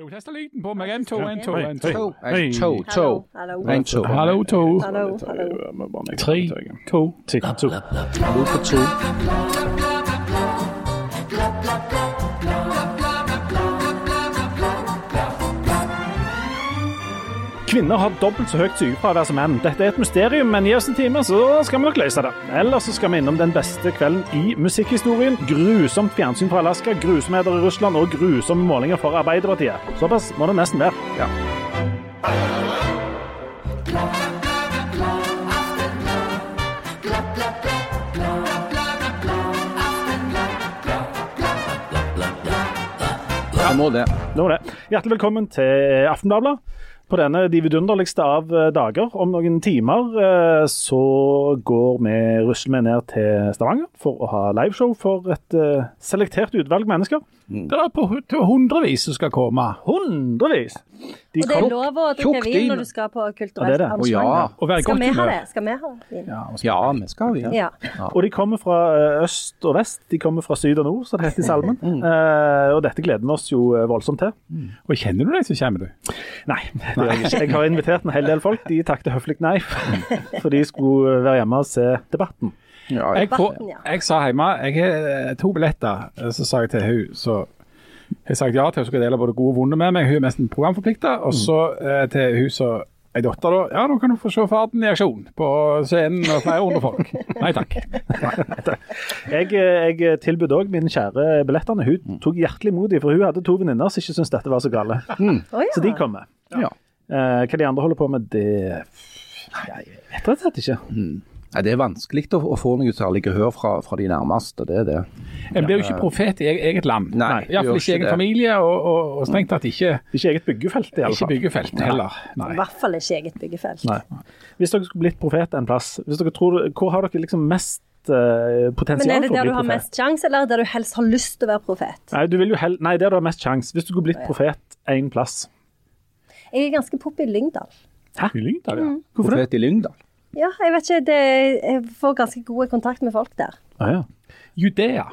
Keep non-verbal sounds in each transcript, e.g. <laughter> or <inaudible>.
Jo, testa lyden på meg. En, to, en, to, en, to. en, to, to. En, to. Hallo, to. Hallo, hallo. Tre, to. Hallo på to. Kvinner har dobbelt så høyt sykefravær som menn. Dette er et mysterium, men gi oss en time, så skal vi nok løse det. Ellers så skal vi innom den beste kvelden i musikkhistorien. Grusomt fjernsyn fra Alaska, grusomheter i Russland og grusomme målinger for Arbeiderpartiet. Såpass må det nesten være. Ja. Jeg må det. Nå er det. Hjertelig velkommen til Aftenbladet. På denne de vidunderligste av eh, dager. Om noen timer eh, så går vi rusler ned til Stavanger for å ha liveshow for et eh, selektert utvalg mennesker. Det er på til hundrevis som skal komme. Hundrevis! De Og det er lov å drikke vin når du skal på kulturelt det. Ja. arrangement. Og Skal vi ha det? Skal vi ha vin? Ja, så- Ja, vi skal vi. Ja. Og de kommer fra eh, øst og vest. De kommer fra syd og nord, som det heter i salmen. Eh, og dette gleder vi oss jo eh, voldsomt til. Og kjenner du deg, som kommer, du? Nei, det gjør jeg ikke. Jeg har invitert en hel del folk. De takket høflig nei, <laughs> for de skulle være hjemme og se debatten. Ja, Jeg, ja. jeg sa hjemme jeg har eh, to billetter. Eh, Så sa jeg til hun så jeg har sagt ja til hun skal dele både gode og vonde med meg. Hun er mest programforplikta. Og så eh, til hun så ei datter, da. Ja, nå kan du få se farten i aksjon på scenen og flere hundre folk. Nei takk. <laughs> Jeg, eh, jeg tilbød òg min kjære billettene. Hun tok hjertelig imot dem, for hun hadde to venninner som ikke syntes dette var så gale. Å, ja. Så de kommer. ja. Eh, hva de andre holder på med, det Jeg vet rett og slett ikke. Nei, det er vanskelig å, å få noe særlig gehør fra, fra de nærmeste, det er det. En blir jo ikke profet i eget, eget land. Nei, Iallfall gjør ikke i ikke egen det. familie, og, og, og strengt tatt ikke, Ikke eget byggefelt, i alle ikke byggefelt heller. Nei. I hvert fall ikke eget byggefelt. Nei. Hvis dere skulle blitt profet en plass, hvis dere tror, hvor har dere liksom mest eh, Men er det der du har profet? mest sjanse, eller der du helst har lyst til å være profet? Nei, du vil jo hell... Nei, der du har mest sjanse. Hvis du skulle blitt profet én plass. Jeg er ganske pop i Lyngdal. I Lyngdal, ja. Hvorfor det? Profet i Lyngdal. Ja, jeg vet ikke, det, jeg får ganske god kontakt med folk der. Ah, ja. Judea. <laughs>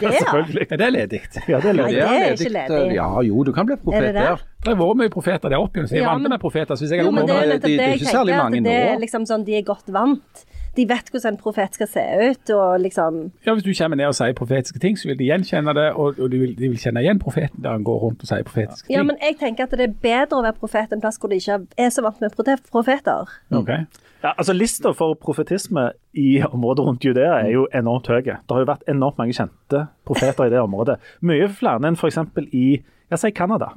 Ja. Selvfølgelig. Er det ledig? Ja, det er Nei, ledig. det er ikke ledig. Ja, jo, du kan bli profet det det? der. Det har vært mye profeter der oppe, så jeg er Ja, vant med profeter. Så hvis jeg Jo, men det er men nettopp det er jeg ikke særlig tenker, mange det er liksom sånn, de er godt vant. De vet hvordan en profet skal se ut, og liksom Ja, Hvis du kommer ned og sier profetiske ting, så vil de gjenkjenne det, og, og de, vil, de vil kjenne igjen profeten der han går rundt og sier profetiske ting. Ja, men jeg tenker at det er bedre å være profet en plass hvor de ikke er så vant med profeter. Ok. Ja, altså Lista for profetisme i området rundt Judea er jo enormt høy. Det har jo vært enormt mange kjente profeter i det området. Mye flere enn f.eks. i jeg sier Canada.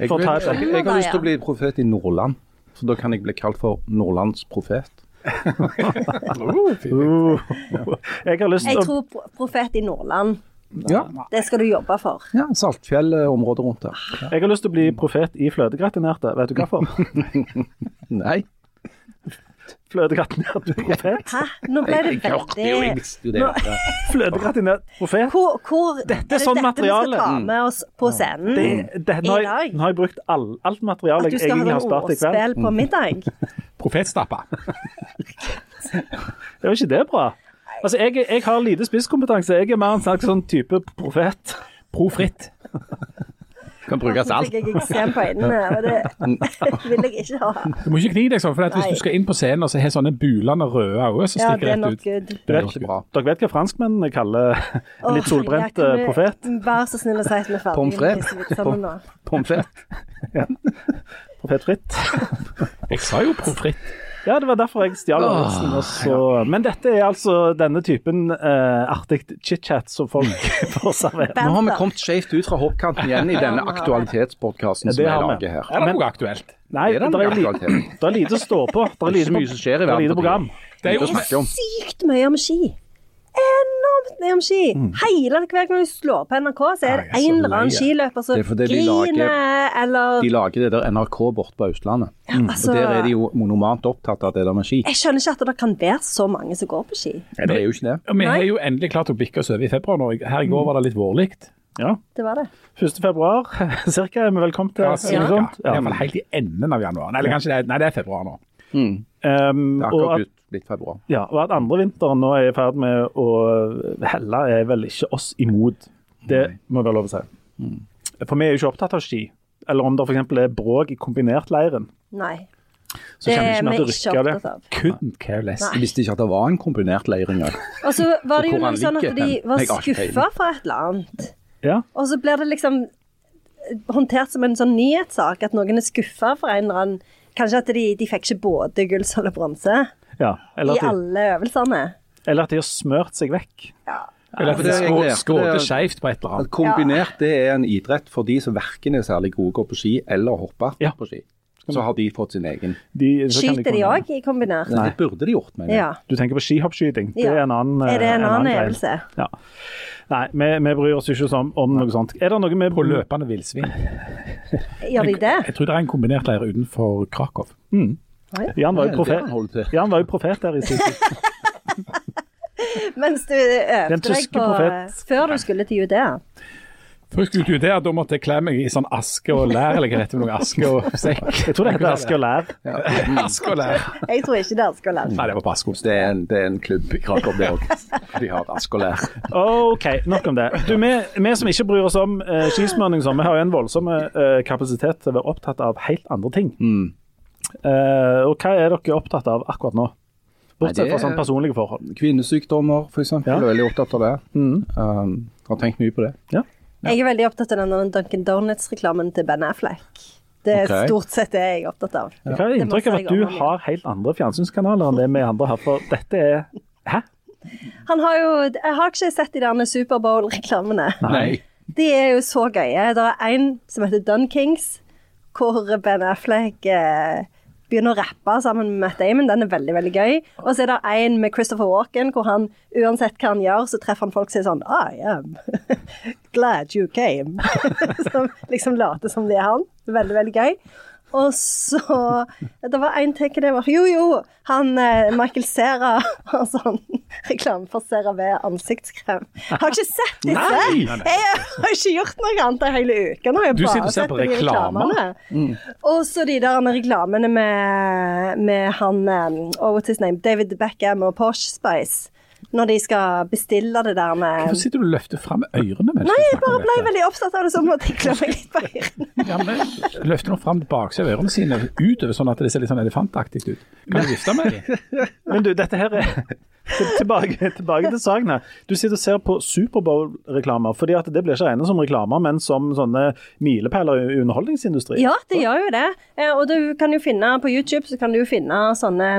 Jeg, vil, jeg, jeg har lyst til å bli profet i Nordland, så da kan jeg bli kalt for Nordlands profet. Oh. Uh, <laughs> jeg har lyst til å tror pro- profet i Nordland, Ja, det skal du jobbe for. ja Saltfjell-området rundt der. Jeg har lyst til å bli profet i fløtegratinerte. Vet du hvorfor? <laughs> Nei, Fløtegratinert profet. Hæ? Nå ble det jeg hørte jo, jeg veldig visste jo det. Fløtegratinert profet. hvor, hvor Dette er sånn dette materiale. vi skal ta med oss på scenen Det, det, nå, har i dag? nå har jeg brukt all, alt materialet At du jeg skal egentlig ha har spart i kveld. ordspill på middag? <laughs> Profetstappa. <laughs> Det var ikke det bra? Altså, jeg, jeg har lite spisskompetanse. Jeg er mer en slags sånn type profet. <laughs> Profritt. Kan brukes Så alt. fikk eksem på øynene, og det <laughs> vil jeg ikke ha. Du må ikke kni deg sånn, for at hvis du skal inn på scenen og så har sånne bulende røde øyne som Ja, stikker det er rett ut good. Det er ikke bra. dere vet hva franskmennene kaller <laughs> en litt solbrent ja, kan eh, du profet? Vær så snill å si at vi er ferdige Pommes med frites. vitsene nå. Pommes frites. <laughs> Profet fritt. Jeg sa jo profritt. Ja, det var derfor jeg stjal avisen. Oh, så- Men dette er altså denne typen uh, artig chit-chat som folk <laughs> får servert. Nå har vi kommet skjevt ut fra hoppkanten igjen i denne aktualitetspodkasten <laughs> Ja, som jeg vi. lager her. Er det noe aktuelt? Nei, Er det det er, det er lite å stå på. Det er Det er lite, mye som skjer i det er verden. Det er jo. Sykt mye om ski. Enormt ned om ski. Mm. Hele hver gang du slår på NRK, så er det Nei, så en eller annen skiløper som er griner, eller De lager det der NRK borte på Østlandet. altså, Og Der er de jo monomant opptatt av det der med ski. Jeg skjønner ikke at det kan være så mange som går på ski. Nei, det er jo ikke det. Vi har jo endelig klart å bikke oss over i februar nå. Her i går var det litt vårlikt. Ja. Det var det. 1. februar <laughs> cirka er vi vel kommet til. Ja, eller cirka. sånt. Ja. Helt i enden av januar. Nei, eller kanskje det er, nei, det er februar nå. Mm. Um, Det er og, akkurat blitt februar. ja, og at andre vinteren nå er i ferd med å helle, er vel ikke oss imot. Det må være lov å si. For vi er jo ikke opptatt av ski. Eller om det f.eks. er bråk i kombinertleiren. Nei. Så Det er vi ikke opptatt av. Couldn't care less. Nei. Visste ikke at det var en kombinert leir engang. <laughs> Og så var det jo noe sånn at de var skuffa for et eller annet. Ja. Og så blir det liksom håndtert som en sånn nyhetssak at noen er skuffa for en eller annen Kanskje at de, de fikk ikke både gull, sølv og bronse ja. Eller, i at de, alle øvelsene. eller at de har smørt seg vekk. Eller at de det er egentlig- skåter er- skeivt på et eller annet. kombinert det er en idrett for de som verken er særlig gode å gå på ski eller hoppe Ja. på ski. Så har de fått sin egen. De, Skyter de òg i kombinert? Nei, Det burde de gjort, mener jeg. Ja. Du tenker på skihoppskyting. Det er en annen Er det en annen annen øvelse? Ja. Nei, vi, vi bryr oss ikke om, om noe sånt. Er det noe vi På løpende villsvin. Gjør de det? Jeg tror det er en kombinert leir utenfor Krakow. Mm. Jan var jo profet. Jan var jo profet der i sin tid. <laughs> Mens du øvde deg på profet. Før du skulle til Judea? Før jeg skulle til Judea, da måtte jeg kle meg i sånn aske og lær, eller hva heter det, aske og sekk. <laughs> Jeg tror det heter Aske og lær. <laughs> Aske og lær. Jeg tror ikke det er aske og lær. Nei, det var på Asko. Det er en, det er en klubb i Krakow, det òg. De har aske og lær. OK, nok om det. Du, vi, vi som ikke bryr oss om uh, skismøring, sånn, vi har jo en voldsom uh, kapasitet til å være opptatt av helt andre ting. Mm. Eh, og hva er dere opptatt av akkurat nå? Bortsett Nei, det fra sånne sånn personlige forhold. Kvinnesykdommer, f.eks. Ja. Jeg er veldig opptatt av det. Mm. Um, har tenkt mye på det. Jeg er veldig opptatt av den Duncan Donuts-reklamen til Ben Affleck. Det er okay. stort sett det jeg er opptatt av. Jeg har inntrykk av at du har helt andre fjernsynskanaler enn det vi andre har, for dette er Hæ? Han har jo Jeg har ikke sett de der Superbowl-reklamene. Nei. De er jo så gøye. Det er en som heter Dunkings, hvor Ben Affleck eh, begynner å rappe sammen med Matt Damon. Den er veldig veldig gøy. Og så er det en med Christopher Walken, hvor han uansett hva han gjør, så treffer han folk som sier sånn I am <laughs> glad you came. <laughs> som liksom later som det er han. Veldig, veldig gøy. Og så Det var en til det var. Jo, jo! Han eh, Michael Cera <laughs> har sånn reklame for CeraVe ansiktskrem. Har ikke sett disse! Nei! Jeg har ikke gjort noe annet en hele uke. Nå har jeg Du bare sett på de reklamene. reklamene. Og så de der reklamene med, med han um, oh, what's his name? David Beckham og Porsche Spice. Når de skal bestille det der med Hvorfor sitter du og løfter fram ørene? mens Nei, jeg bare ble veldig opptatt av det, så måtte jeg klø meg litt på ørene. <laughs> Ja, men Løfter nå fram baksida av ørene sine utover, sånn at det ser litt sånn elefantaktig ut. Kan du vifte med dem? <laughs> Men du, dette her er tilbake, tilbake til saken her. Du sitter og ser på Superbowl-reklamer, fordi at det blir ikke regnet som reklamer, men som sånne milepæler i underholdningsindustrien. Ja, det gjør jo det. Eh, Og du kan jo finne på YouTube så kan du jo finne sånne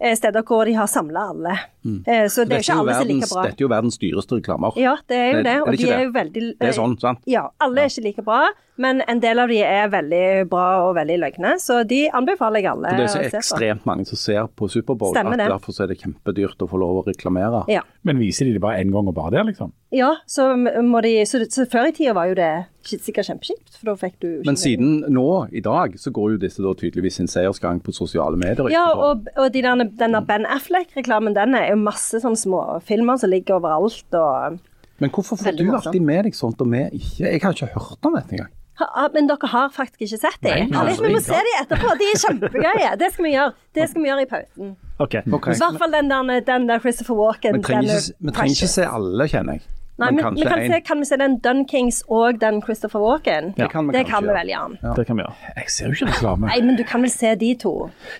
eh, steder hvor de har samla alle. Eh, Så det er jo ikke alle som er like bra. dette er jo verdens dyreste reklamer. Ja, det er jo Det- det. er Og det de er jo veldig Det er sånn, sant? Ja, alle er ikke like bra, men en del av de er veldig bra og veldig løgne, så de anbefaler jeg alle For det er så å se på. ekstremt mange som ser på Superbowl at derfor er det kjempedyrt å få lov å reklamere. Ja. Men viser de det bare én gang og bare der, liksom? ja, så må de Så, så før i tida var jo det sikkert kjempekjipt, for da fikk du ikke Men siden nå, i dag, så går jo disse da tydeligvis sin seiersgang på sosiale medier. Ja, og, og de der, denne Ben Affleck-reklamen, den er jo masse sånne småfilmer som ligger overalt. og... Men hvorfor får du alltid med deg sånt og vi ikke? Jeg har ikke hørt om dette engang. Ha, men dere har faktisk ikke sett dem? Vi må se dem etterpå. De er kjempegøye. Det skal vi gjøre. Det skal vi gjøre i pausen. Okay. okay. I hvert fall den der, den der Christopher Walken. Vi trenger er ikke, vi trenger ikke se alle, kjenner jeg. Nei, men vi kanskje kan, en. se, kan vi se den Dunkings og den Christopher Walken? Det kan vi det kan vi vel gjøre. Det kan vi gjøre. Jeg ser jo ikke reklame. Nei, men du kan vel se de to?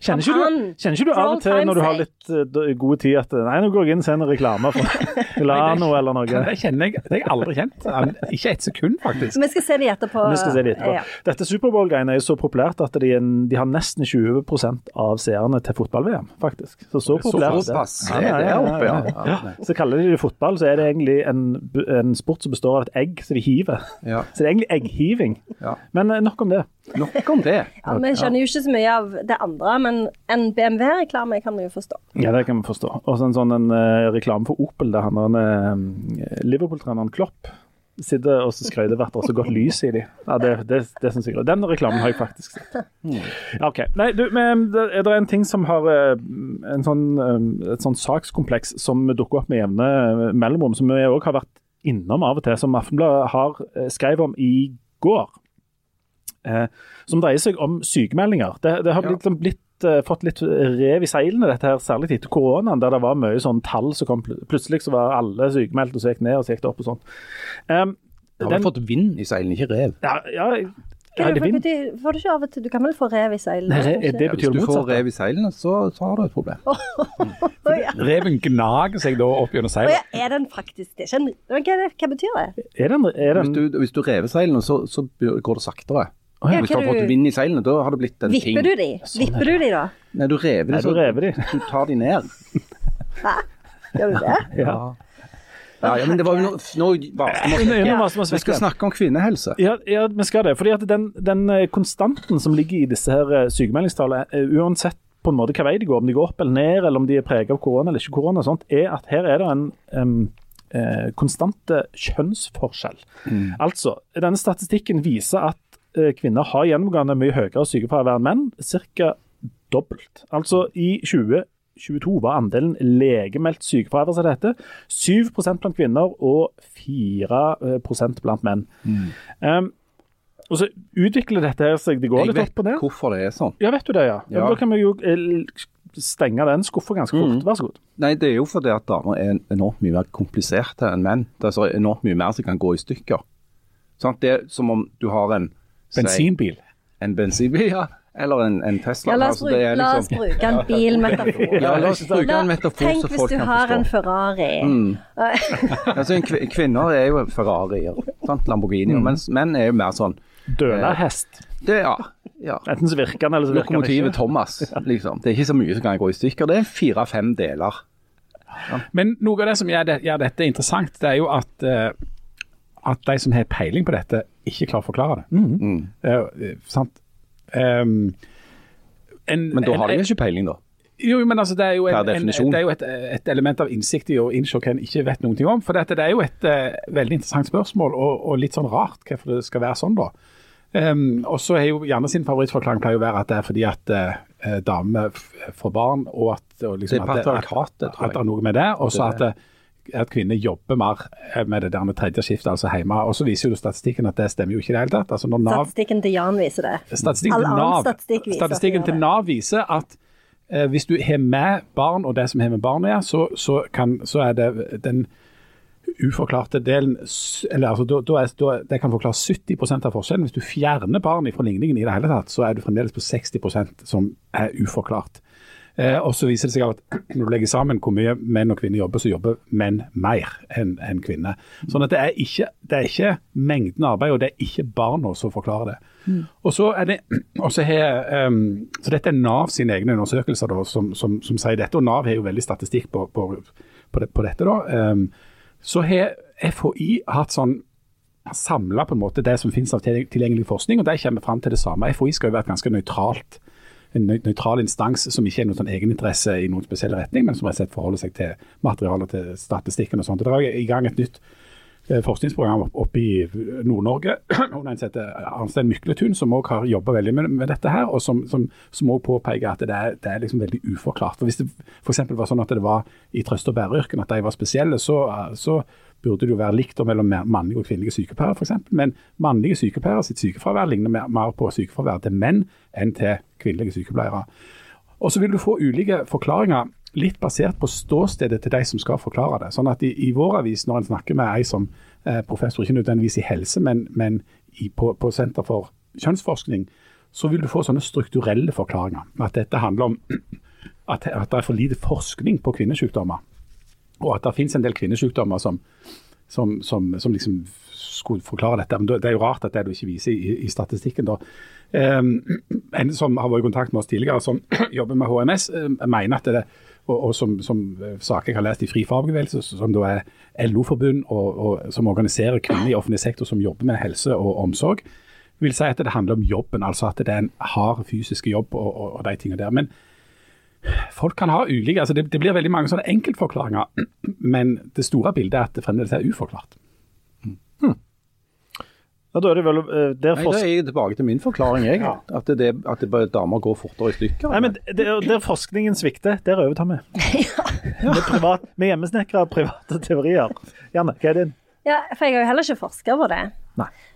Kjenner ikke, du, kjenner ikke du av og til når du har litt uh, god tid at Nei, nå går jeg inn og ser en reklame for <laughs> Milano eller noe. Det kjenner jeg, det har jeg aldri kjent. Ikke et sekund, faktisk. Vi skal se de etterpå. Vi skal se de etterpå. Ja. Dette Superbowl-greiene er jo så populært at de, de har nesten 20% av seerne til fotball-VM, faktisk. Så så populært er ja. ja. Så kaller de det fotball, så er det egentlig en, en sport som består av et egg som de hiver. Ja. <laughs> Så det er egentlig egghiving. Ja. Men eh, nok om det. Nok om det. Ja, Vi skjønner jo ikke så mye av det andre, men en BMW-reklame kan vi jo forstå. Ja, det kan vi forstå. Og så en sånn en, uh, reklame for Opel der han eh, Liverpool-treneren Klopp sitter og så skryter hvert år så godt lys i de. Ja, det, det, det synes jeg. Den reklamen har jeg faktisk sett. Ja, ok. Nei, du, men det er det en ting som har en sånn, et sånn sakskompleks som dukker opp med jevne mellomrom, som vi òg har vært innom av og til, som Aftenbladet har skrev skrevet om i går. Eh, som dreier seg om sykemeldinger. Det, det har Ja. blitt, blitt eh, fått litt rev i seilene, dette her, særlig etter koronaen, der det var mye sånn tall som kom pl- Plutselig så var alle sykemeldte, og så gikk ned og så gikk det opp og sånn. Em, har har den, fått vind i seilene, ikke rev? ja, ja, ja, Hva er det det betyr- Får du ikke av og til Du kan vel få rev i seilene? Nei, det betyr Ja, hvis du får rev i seilene, så, så har du et problem. oh, <laughs> ja. Reven gnager seg da opp gjennom seilene. Oh, ja, er den faktisk det? Hva, er det- hva betyr det? Er den, er Hvis du, hvis du rever seilene, så, så går det saktere. ja. Hvis du har fått vind i seilene, da har det blitt en ting. Vipper du de? Vipper du de da? Nei, du rever Nei, de, du rever de. du tar de ned. Hæ? Gjør du det? <laughs> Ja. Ja, ja men det var jo noe, Vi skal snakke om kvinnehelse. Ja, ja, vi skal det. Fordi at den, den eh, konstanten som ligger i disse her eh, sykemeldingstallene, eh, uansett på en måte hva vei de går, om de går opp eller ned, eller om de er preget av korona eller ikke korona, og sånt, er at her er det en um, eh, konstante kjønnsforskjell. Altså, denne statistikken viser at eh, kvinner har gjennomgående mye høyere sykefravær enn menn, ca. dobbelt. Altså i 2022 var andelen legemeldt sykefravær som det heter, 7 blant kvinner og 4 blant menn. Um, og så utvikler dette seg, det går Jeg litt vet opp og ned. hvorfor det er sånn. Ja, vet du det, ja. ja. Da kan vi jo eh, stenge den skuffa ganske fort. Mm. Vær så god. Nei, det er jo fordi at damer er enormt mye mer kompliserte enn menn. Det er så enormt mye mer som kan gå i stykker. Sånn, Det er som om du har en Bensinbil. Bensinbil. En bensinbil, ja. Eller en, en Tesla. Ja, la oss, Altså, bruke, det er la oss liksom- bruke en bilmetafor. <laughs> Ja, la oss bruke en metafor Tenk så hvis du har en. Ferrari. Mm. <laughs> Altså, en kvi- kvinner er jo Ferrarier, sant? Lamborghinier, Mm. mens menn er jo mer sånn Dølerhest. det, ja, ja. Enten så virker den, eller så virker den Lokomotivet ikke. Thomas, <laughs> liksom. Det er ikke så mye som kan gå i stykker. Det er fire-fem deler. Men noe av det som gjør, det, gjør dette interessant, det er jo at, uh, at de som har peiling på dette, ikke klarer å forklare det. Mm. Eh, sant? Um, en, Men da har de ikke peiling, da. Jo, men altså, det er jo, en, en, det er jo et, et element av innsikt i å innse hva en ikke vet ting om. For dette, det er jo et uh, veldig interessant spørsmål, og, og litt sånn rart hvorfor det skal være sånn, da. Um, og så er jo Janne sin favorittforklaring pleier å være at det er fordi at uh, damer får barn, og at, og liksom, Det er at, patriarkatet, at, tror jeg. at det er noe med det. Og så at, at kvinner jobber mer eh, med det der med tredje skiftet, altså hjemme. Og så viser jo statistikken at det stemmer jo ikke i det hele tatt. Altså Nav Statistikken til Jan viser det. Statistikken All til Nav, statistikk viser at statistikken til. Nav viser at eh, hvis du har med barn og det som har med barn å gjøre, så, så, kan, så er det den uforklarte delen eller altså, da, da er, da, Det kan forklare 70% av forskjellen. Hvis du fjerner barn fra ligningen i det hele tatt, så er du fremdeles på 60% som er uforklart. Eh, og så viser det seg at <clears throat> når du legger sammen hvor mye menn og kvinner jobber, så jobber menn mer enn en kvinner. Sånn at det er, ikke, det er ikke mengden arbeid, og det er ikke barna som forklarer det. Og så er det, <clears throat> og så har, ehm, så Dette er Nav sine egne undersøkelser da, som, som, som sier dette, og Nav har jo veldig statistikk på, på, på, det, på dette. da. Um, så har FHI hatt sånn samla det som finnes av tilgjengelig forskning, og de kommer fram til det samme. FHI skal jo være et ganske nøytralt en nøytral instans som ikke er noen sånn egeninteresse i noen spesiell retning, men som rett og forholder seg til materialer, til statistikken og sånt. Det er i gang et nytt eh, forskningsprogram oppe i Nord-Norge, <clears throat> under en heter Arnstein Mykletun, som også har jobba veldig med, med dette her, og som, som, som også påpeker at det er, det er liksom veldig uforklart. For Hvis det f.eks. var sånn at det var i trøst- og bæreyrken at de var spesielle, så, så burde det jo være likt mellom mannlige og kvinnelige sykepleiere f.eks. Men mannlige sykepleiere sitt sykefravær ligner mer, på sykefravær til menn enn til kvinnelige sykepleiere. Og så vil du få ulike forklaringer, litt basert på ståstedet til de som skal forklare det. Sånn at i, i vår avis, når en snakker med ei som eh, professor, ikke nødvendigvis i helse, men, men i, på, på Senter for kjønnsforskning, så vil du få sånne strukturelle forklaringer. At dette handler om <clears throat> at, at det er for lite forskning på kvinnesykdommer. Og at det finnes en del kvinnesykdommer som, som, som, som liksom skulle forklare dette. Men det er jo rart at det du ikke viser i, i statistikken. da. Um, en som har vært i kontakt med oss tidligere, som <clears throat> jobber med HMS, mener at det og, og som, som eh, saker jeg har lest i Fri fagbevegelse, som da er LO-forbund og, og som organiserer kvinner i offentlig sektor som jobber med helse og omsorg, vil si at det handler om jobben, altså at det er en hard fysisk jobb og, og, og de tingene der. Men folk kan ha ulike altså det, det blir veldig mange sånne enkeltforklaringer, <clears throat> men det store bildet er at det fremdeles er uforklart. Ja, da er det vel eh, der Nei, da er jeg tilbake til min forklaring, jeg. At, det, at det bare damer går fortere i stykker. Nei, men der, der forskningen svikter, der overtar vi. <laughs> Med, privat, med hjemmesnekra private teorier. Janne, hva er din? Ja, for jeg har jo heller ikke forska på det.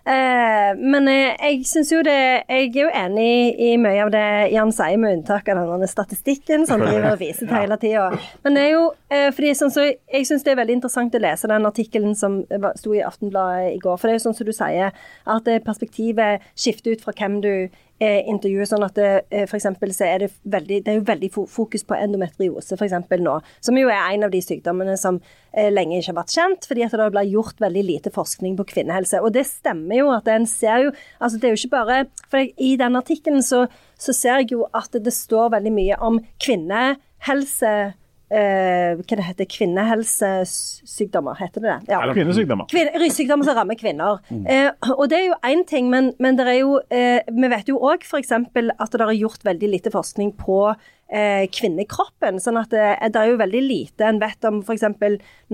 Eh, men eh, jeg syns jo det Jeg er jo enig i mye av det Jan sier, med unntak av denne statistikken som han driver og viser til hele tida. Men det er jo eh, fordi sånn så Jeg syns det er veldig interessant å lese den artikkelen som sto i Aftenbladet i går. For det er jo sånn som du sier, at perspektivet skifter ut fra hvem du eh, intervjuer. Sånn at det, eh, for så er det veldig Det er jo veldig fokus på endometriose for nå. Som jo er en av de sykdommene som eh, lenge ikke har vært kjent, fordi at det blir gjort veldig lite forskning på kvinnehelse. Og det stemmer jo at en ser jo Altså det er jo ikke bare For i den artikkelen så, så ser jeg jo at det står veldig mye om kvinnehelse eh, Hva det heter Kvinnehelsesykdommer, heter det det? Ja. Kvinnesykdommer. Kvin Ryssykdommer som rammer kvinner. Eh, og det er jo én ting, men, men det er jo, eh, vi vet jo òg f.eks. at det er gjort veldig lite forskning på eh, kvinnekroppen. sånn at det, det er jo veldig lite en vet om f.eks.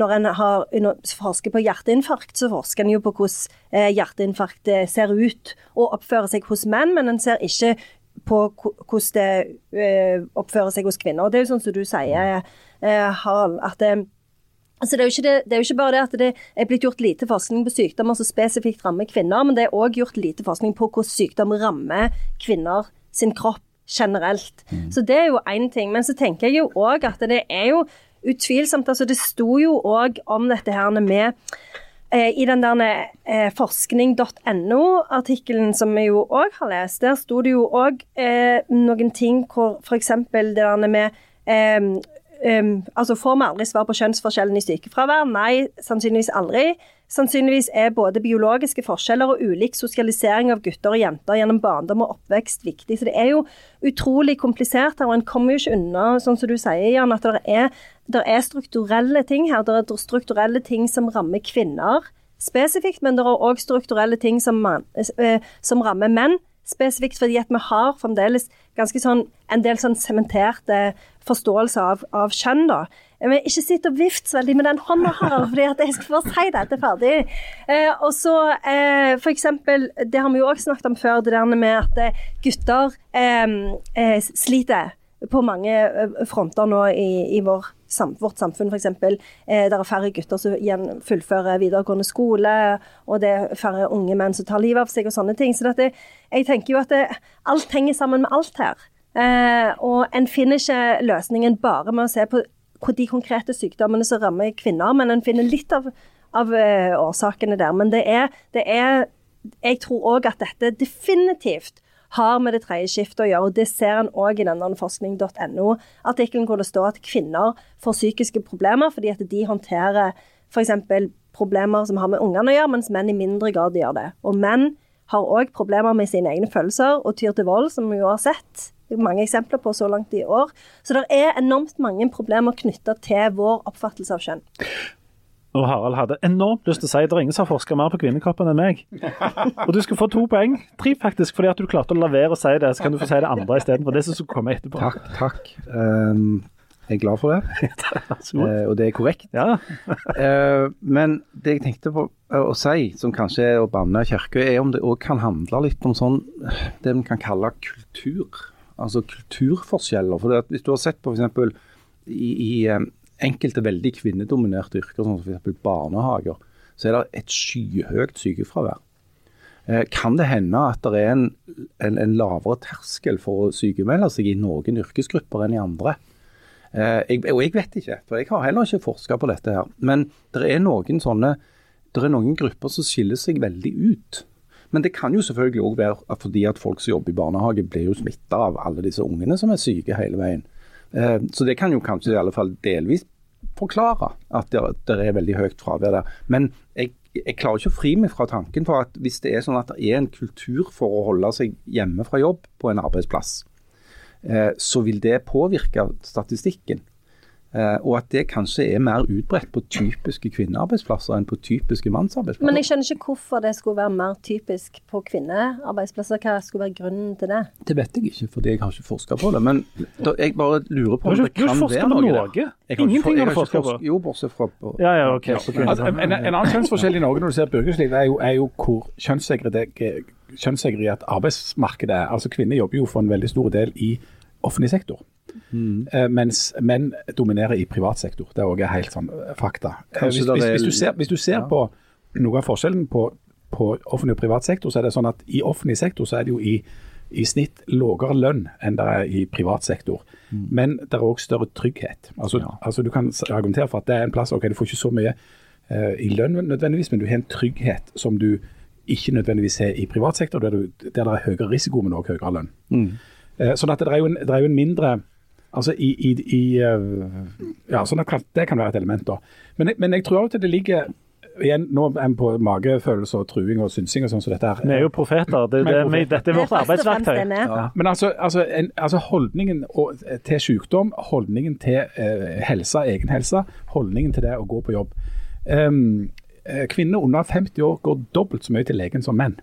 når en har, når, forsker på hjerteinfarkt, så forsker en jo på hvordan hjerteinfarkt ser ut og oppfører seg hos menn, men en ser ikke på hvordan det eh, oppfører seg hos kvinner. Og det er jo sånn som du sier, eh, Harald, at det, Altså det, er jo ikke det, det er jo ikke bare det at det er blitt gjort lite forskning på sykdommer som spesifikt rammer kvinner, men det er òg gjort lite forskning på hvordan sykdom rammer kvinner sin kropp generelt. Så det er jo én ting. Men så tenker jeg jo òg at det er jo utvilsomt altså Det sto jo òg om dette her med eh, i den der eh, forskning.no-artikkelen som vi jo òg har lest, der sto det jo òg eh, noen ting hvor f.eks. det der med eh, Um, altså Får vi aldri svar på kjønnsforskjellen i sykefravær? Nei, sannsynligvis aldri. Sannsynligvis er både biologiske forskjeller og ulik sosialisering av gutter og jenter gjennom barndom og oppvekst viktig. Så det er jo utrolig komplisert her, og en kommer jo ikke unna, sånn som du sier, Jan, at det er, det er strukturelle ting her. Det er strukturelle ting som rammer kvinner spesifikt, men det er òg strukturelle ting som, man, eh, som rammer menn spesifikt fordi at vi har fremdeles ganske sånn, en del sånn sementerte forståelser av, av kjønn. da. Vil ikke sitte og vift så veldig med den hånda, Harald, <laughs> for jeg skal få si dette ferdig. Eh, og så eh, eksempel, det har vi jo også snakket om før, det der med at eh, gutter eh, eh, sliter på mange eh, fronter nå i, i vår, sam, vårt samfunn, f.eks. Eh, det er færre gutter som igjen fullfører videregående skole, og det er færre unge menn som tar livet av seg og sånne ting. Så dette, jeg tenker jo at det, alt henger sammen med alt her. Eh, og en finner ikke løsningen bare med å se på de konkrete sykdommene som rammer kvinner, men en finner litt av, av eh, årsakene der. Men det er, det er Jeg tror òg at dette definitivt har med det tredje skiftet å gjøre. og Det ser en òg i denne forskning.no-artikkelen hvor det står at kvinner får psykiske problemer fordi at de håndterer f.eks. problemer som har med ungene å gjøre, mens menn i mindre grad gjør det. Og menn har òg problemer med sine egne følelser og tyr til vold, som vi jo har sett mange eksempler på så langt i år. Så det er enormt mange problemer knytta til vår oppfattelse av kjønn. Og Harald hadde enormt lyst til å si at det er ingen som har forska mer på kvinnekroppen enn meg. Og du skal få to poeng. Tre, faktisk, fordi at du klarte å la være å si det. Så kan du få si det andre istedenfor det som skulle komme etterpå. Takk, takk. Um, jeg er glad for det, <laughs> uh. Eh, og det er korrekt. Ja. uh, <laughs> men det jeg tenkte på eh, å si, som kanskje er å banne kirka, er om det òg kan handle litt om sånn det vi kan kalle kultur. Altså kulturforskjeller. For det hvis du har sett på f.eks. i, i eh, enkelte veldig kvinnedominerte yrker, som f.eks. barnehager, så er det et skyhøyt sykefravær. Eh, Kan det hende at det er en, en, en lavere terskel for å sykemelde seg i noen yrkesgrupper enn i andre? Eh, jeg, og jeg vet ikke, for jeg har heller ikke forska på dette her. Men det er det er noen grupper som skiller seg veldig ut. Men det kan jo selvfølgelig òg være at fordi at folk som jobber i barnehage blir jo smitta av alle disse ungene som er syke hele veien. Eh, Så det kan jo kanskje i alle fall delvis forklare at det, er veldig høyt fravær der. Men jeg, jeg klarer ikke å fri meg fra tanken for at hvis det er sånn at det er en kultur for å holde seg hjemme fra jobb på en arbeidsplass, eh, så vil det påvirke statistikken. Eh, og at det kanskje er mer utbredt på typiske kvinnearbeidsplasser enn på typiske mannsarbeidsplasser. Men jeg skjønner ikke hvorfor det skulle være mer typisk på kvinnearbeidsplasser. Hva skulle være grunnen til det? Det vet jeg ikke, fordi jeg har ikke forska på det. Men da, jeg bare lurer på om det kan være noe har ikke- Ingenting har du forska på? Jo, bortsett fra på Ja, ja, okay. Altså, en, en annen kjønnsforskjell i Norge når du ser på yrkesliv, er jo, er jo hvor kjønnssegregert arbeidsmarkedet er. Altså Kvinner jobber jo for en veldig stor del i offentlig sektor. Mm. Eh, mens menn dominerer i privat sektor. Det er også helt sånn eh, fakta. Eh, Hvis, hvis, er- hvis, du ser, hvis du ser Ja. på noe av forskjellen på på offentlig og privat sektor, så er det sånn at i offentlig sektor så er det jo i, i snitt lavere lønn enn det er i privat sektor. Men det er òg større trygghet. Altså, altså Du kan argumentere for at det er en plass ok, du får ikke så mye uh, i lønn nødvendigvis, men du har en trygghet som du ikke nødvendigvis har i privat sektor, der, du, der det er høyere risiko, men òg høyere lønn. Eh, sånn at det er jo en, det er jo en mindre Altså i, i, i eh, Ja, sånn at kan- det kan være et element, da. Men, men jeg tror også at det ligger Igjen, nå er vi på magefølelse og truing og synsing og sånn som dette her. Vi er jo profeter. Det, det, vi, dette er vårt arbeidsverktøy. Ja. Men altså, altså, en, altså holdningen og, til sykdom, holdningen til eh, helse, egenhelse, holdningen til det å gå på jobb. Um, kvinner under 50 år går dobbelt så mye til legen som menn.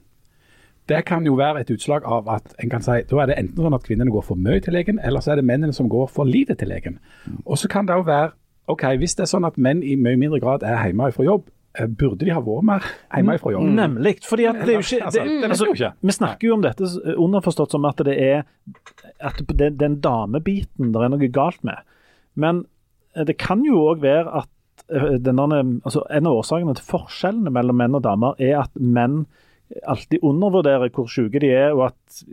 Det kan jo være et utslag av at en kan si, da er det enten sånn at kvinnene går for mye til legen, eller så er det mennene som går for lite til legen. Og så kan det jo være, ok, hvis det er sånn at menn i mye mindre grad er hjemme fra jobb, eh, burde de ha vært mer hjemme fra jobb? Nemlig. fordi at det er jo ikke, Altså, det, det altså. Vi snakker jo om dette underforstått som at det er at det, den damebiten det er noe galt med. Men eh, det kan jo òg være at eh, denne, altså en av årsakene til forskjellene mellom menn og damer er at menn alltid undervurderer hvor syke de er, og at,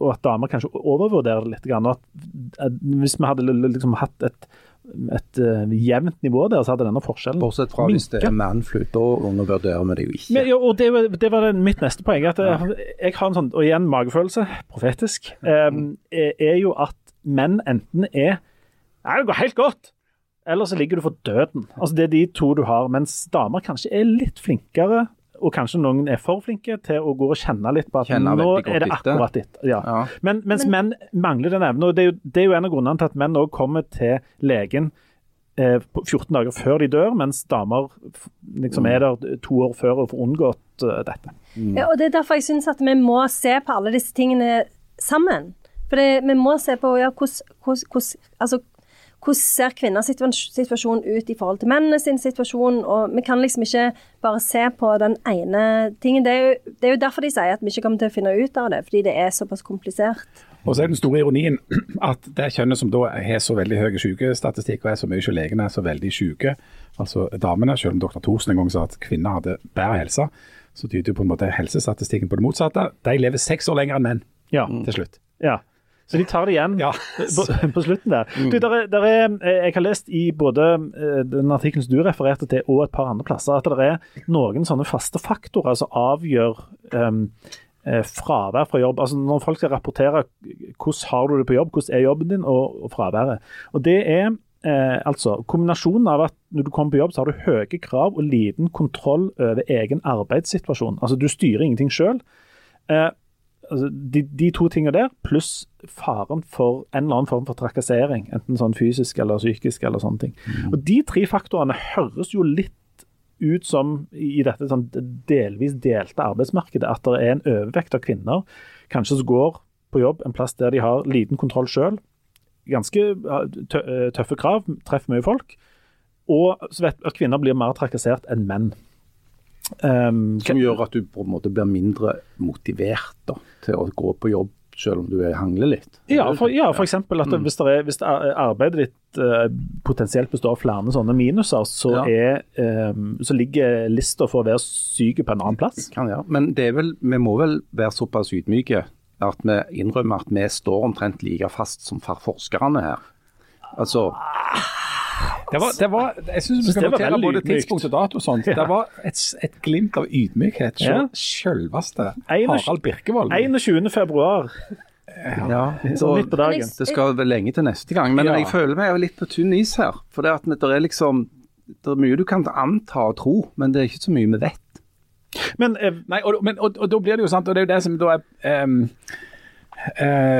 og at damer kanskje overvurderer det litt. grann, at, Hvis vi hadde liksom hatt et, et uh, jevnt nivå der, så hadde denne forskjellen Bortsett fra hvis det minket. er manflu, da undervurderer vi det jo ikke. Men, ja, og det, var- det var mitt neste poeng. at jeg, jeg har en sånn, og igjen magefølelse, profetisk, um, er, er jo at menn enten er Nei, det går helt godt. Eller så ligger du for døden. Altså Det er de to du har. Mens damer kanskje er litt flinkere, og kanskje noen er for flinke, til å gå og kjenne litt på at nå er det akkurat ditt. Ja. Ja. Men, mens menn mangler den evnen. og det er, jo, det er jo en av grunnene til at menn også kommer til legen eh, 14 dager før de dør, mens damer liksom er der to år før og får unngått uh, dette. Ja, og Det er derfor jeg syns at vi må se på alle disse tingene sammen. For det, vi må se på ja, hvordan, altså, hvordan ser kvinners situasjon ut i forhold til mennenes sin situasjon. og Vi kan liksom ikke bare se på den ene tingen. Det er, jo, det er jo derfor de sier at vi ikke kommer til å finne ut av det, fordi det er såpass komplisert. Og så er den store ironien at det kjønnet som da har så veldig høy sykestatistikk og er så mye hos legene er så veldig syke, altså damene, selv om dr. Thorsen en gang sa at kvinner hadde bedre helse, så tyder jo på en måte helsestatistikken på det motsatte. De lever seks år lenger enn menn Ja. til slutt. ja. Så de tar det igjen Ja. på, på slutten der. Du, der, er, der er, eh, jeg har lest i både eh, den artikkelen som du refererte til, og et par andre plasser, at det er noen sånne faste faktorer som avgjør um, eh, fravær fra jobb. Altså Når folk skal rapportere hvordan har du det på jobb, hvordan er jobben din, og, og fraværet. Og Det er eh, altså kombinasjonen av at når du kommer på jobb, så har du høye krav og liten kontroll over egen arbeidssituasjon. Altså Du styrer ingenting sjøl. Eh, altså, de, de to tingene der, pluss faren for en eller annen form for trakassering, enten sånn fysisk eller psykisk eller sånne ting. Og De tre faktorene høres jo litt ut som i dette sånn delvis delte arbeidsmarkedet, at det er en overvekt av kvinner kanskje som går på jobb en plass der de har liten kontroll sjøl, ganske eh, tøffe krav, treffer mye folk, og så vet at kvinner blir mer trakassert enn menn. Um, Som gjør at du på en måte blir mindre motivert da, til å gå på jobb, selv om du er- hangler litt. Ja, for, ja, for eksempel at Mm. hvis, det er, hvis arbeidet ditt uh, potensielt består av flere sånne minuser, så, Ja. er, um, så ligger lista for å være syk på en annen plass. Kan, ja. Men det vel, vi må vel være såpass ydmyke at vi innrømmer at vi står omtrent like fast som for- forskerne her. Altså, Det var, det var, jeg syns vi skal notere både ydmykt. tidspunkt og dato og sånt. Ja. Det var et, et glimt av ydmykhet Ja. hos selveste Harald Birkevold. 21. februar, ja, så midt på dagen. det skal vel lenge til neste gang. Men Ja. jeg føler meg jo litt på tynn is her. For det, at det er liksom det er mye du kan anta og tro, men det er ikke så mye vi vet. Men eh, Nei, og, men, og, og da blir det jo sant, og det er jo det som da er um,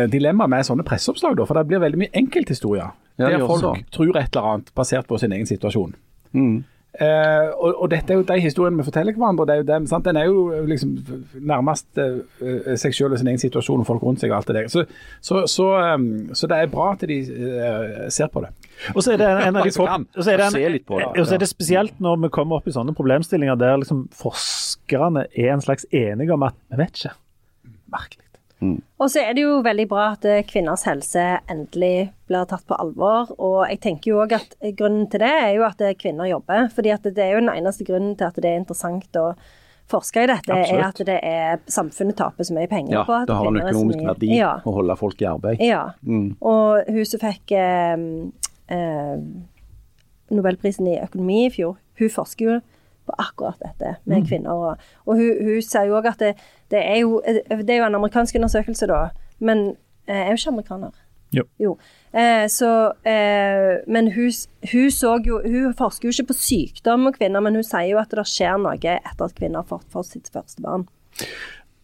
dilemmaet med sånne presseoppslag, da, for det blir veldig mye enkelthistorier. Ja, det der folk også. tror et eller annet basert på sin egen situasjon. Mm. Eh, og, og dette er jo de historiene vi forteller hverandre. Det er jo dem, sant? Den er jo liksom nærmest eh, seg selv og sin egen situasjon og folk rundt seg og alt det der. Så, så, så, um, så det er bra at de eh, ser på det. Og så er det en av de Faktisk få- kan. og så er det en- og så er det spesielt når vi kommer opp i sånne problemstillinger der liksom forskerne er en slags enige om at vi vet ikke. Merkelig. Og så er det jo veldig bra at kvinners helse endelig blir tatt på alvor. Og jeg tenker jo òg at grunnen til det er jo at kvinner jobber. fordi at det er jo den eneste grunnen til at det er interessant å forske i dette, er at det er samfunnet taper så mye penger Ja, på at det har en økonomisk mye- verdi Ja. å holde folk i arbeid. Ja. Mm. Og hun som fikk eh, eh, Nobelprisen i økonomi i fjor, hun forsker jo på akkurat dette med kvinner. Og, og hun, hun sier jo òg at det, det, er jo, det er jo en amerikansk undersøkelse, da, men jeg er jo ikke amerikaner. Jo. Eh, så, eh, men hun, hun så jo Hun forsker jo ikke på sykdom og kvinner, men hun sier jo at det skjer noe etter at kvinner har fått, for sitt første barn.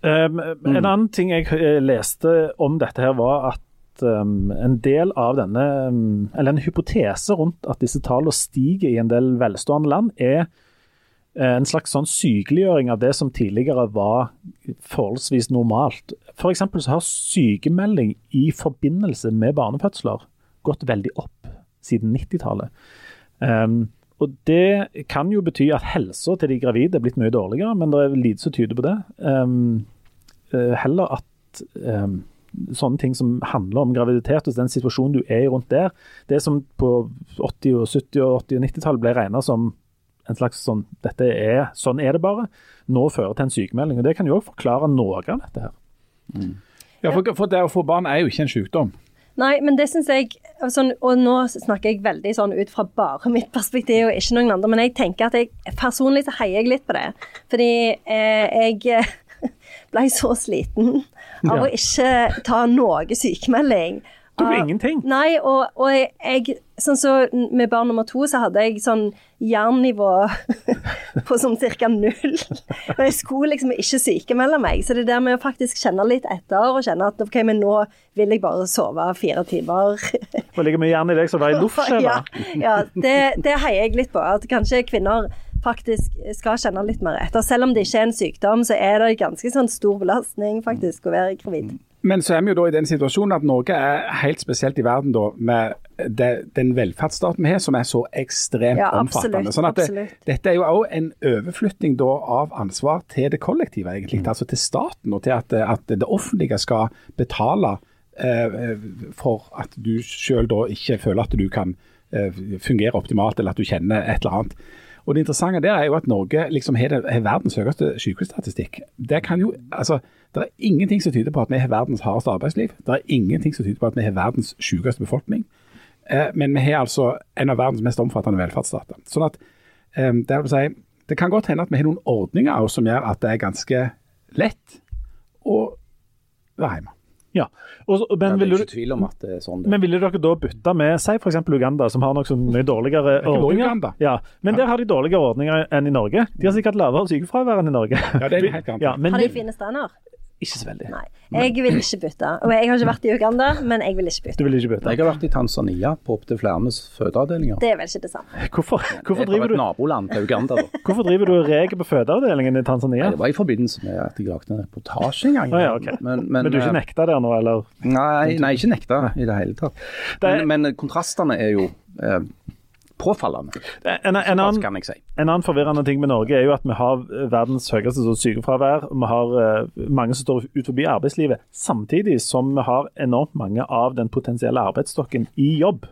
Um, En annen ting jeg eh, leste om dette her, var at um, en del av denne um, Eller en hypotese rundt at disse tallene stiger i en del velstående land, er eh, en slags sånn sykeliggjøring av det som tidligere var forholdsvis normalt. F.eks. så har sykemelding i forbindelse med barnefødsler gått veldig opp siden 90-tallet. Um, og Det kan jo bety at helsa til de gravide er blitt mye dårligere, men det er lite som tyder på det. Um, eh, heller at um, sånne ting som handler om graviditet og den situasjonen du er i rundt der, det som på 80-, og 70- og 80- og 90-tallet ble regna som en slags sånn dette er, Sånn er det bare. Nå fører til en sykemelding. og Det kan jo også forklare noe av dette. her. Ja, for, for det å få barn er jo ikke en sykdom. Nei, men det syns jeg altså, Og nå snakker jeg veldig sånn ut fra bare mitt perspektiv og ikke noen andre, men jeg tenker at jeg personlig så heier jeg litt på det. Fordi eh, jeg <laughs> ble så sliten av Ja. å ikke ta noe sykemelding. Tok jo Av- ingenting? Nei, og, og jeg, jeg Sånn så med barn nummer to, så hadde jeg sånn jernnivå <laughs> på sånn cirka null. Og jeg skulle liksom ikke sykemelde meg. Så det der med å faktisk kjenne litt etter, og kjenne at ok, men nå vil jeg bare sove fire timer. Det ligger mye jern i deg som er i luftskjeva. <laughs> ja, ja det, det heier jeg litt på. At kanskje kvinner faktisk skal kjenne litt mer etter. Selv om det ikke er en sykdom, så er det ganske sånn stor belastning faktisk å være gravid. Men så er vi jo da i den situasjonen at Norge er helt spesielt i verden da, med det, den velferdsstaten vi har, som er så ekstremt Ja, absolutt, omfattende. Sånn at det, dette er jo også en overflytting da av ansvar til det kollektive, egentlig. Mm. Altså til staten, og til at, at det offentlige skal betale eh, for at du selv da ikke føler at du kan eh, fungere optimalt, eller at du kjenner et eller annet. Og Det interessante der er jo at Norge liksom har verdens høyeste sykehusstatistikk. Det kan jo, altså, det er ingenting som tyder på at vi har verdens hardeste arbeidsliv. Det er ingenting som tyder på at vi har verdens sykeste befolkning. Eh, men vi har altså en av verdens mest omfattende velferdsstater. Sånn at eh, det, vil si, det kan godt hende at vi har noen ordninger også som gjør at det er ganske lett å være hjemme. Ja. Og, så- Ja, men, det er du, sånn. Men ville dere da bytte med si f.eks. Uganda, som har nokså mye dårligere ordninger? Uganda. Ja, men der har de dårligere ordninger enn i Norge. De har sikkert lavere sykefravær enn i Norge. Ja, det er helt. <laughs> Ja, men Har de fine strender? Ikke så veldig. Nei. Jeg vil ikke bytte. Og jeg har ikke vært i Uganda, men jeg vil ikke bytte. Du vil ikke bytte? Jeg har vært i Tanzania på opptil flere fødeavdelinger. Det er vel ikke det samme. Hvorfor, hvorfor, er driver et du, naboland til Uganda. da. <laughs> hvorfor driver du reker på fødeavdelingen i Tanzania? Nei, det var i forbindelse med at jeg lagde en reportasje en gang. Ah, ja, okay. men, Men du er ikke eh, nekta der nå, eller? Nei, nei, ikke nekta i det hele tatt. Det er- Men, men kontrastene er jo eh, påfallende, En, en, en, annen, si. en annen forvirrende ting med Norge er jo at vi har verdens høyeste sykefravær. Vi har eh, mange som står ut forbi arbeidslivet, samtidig som vi har enormt mange av den potensielle arbeidsstokken i jobb.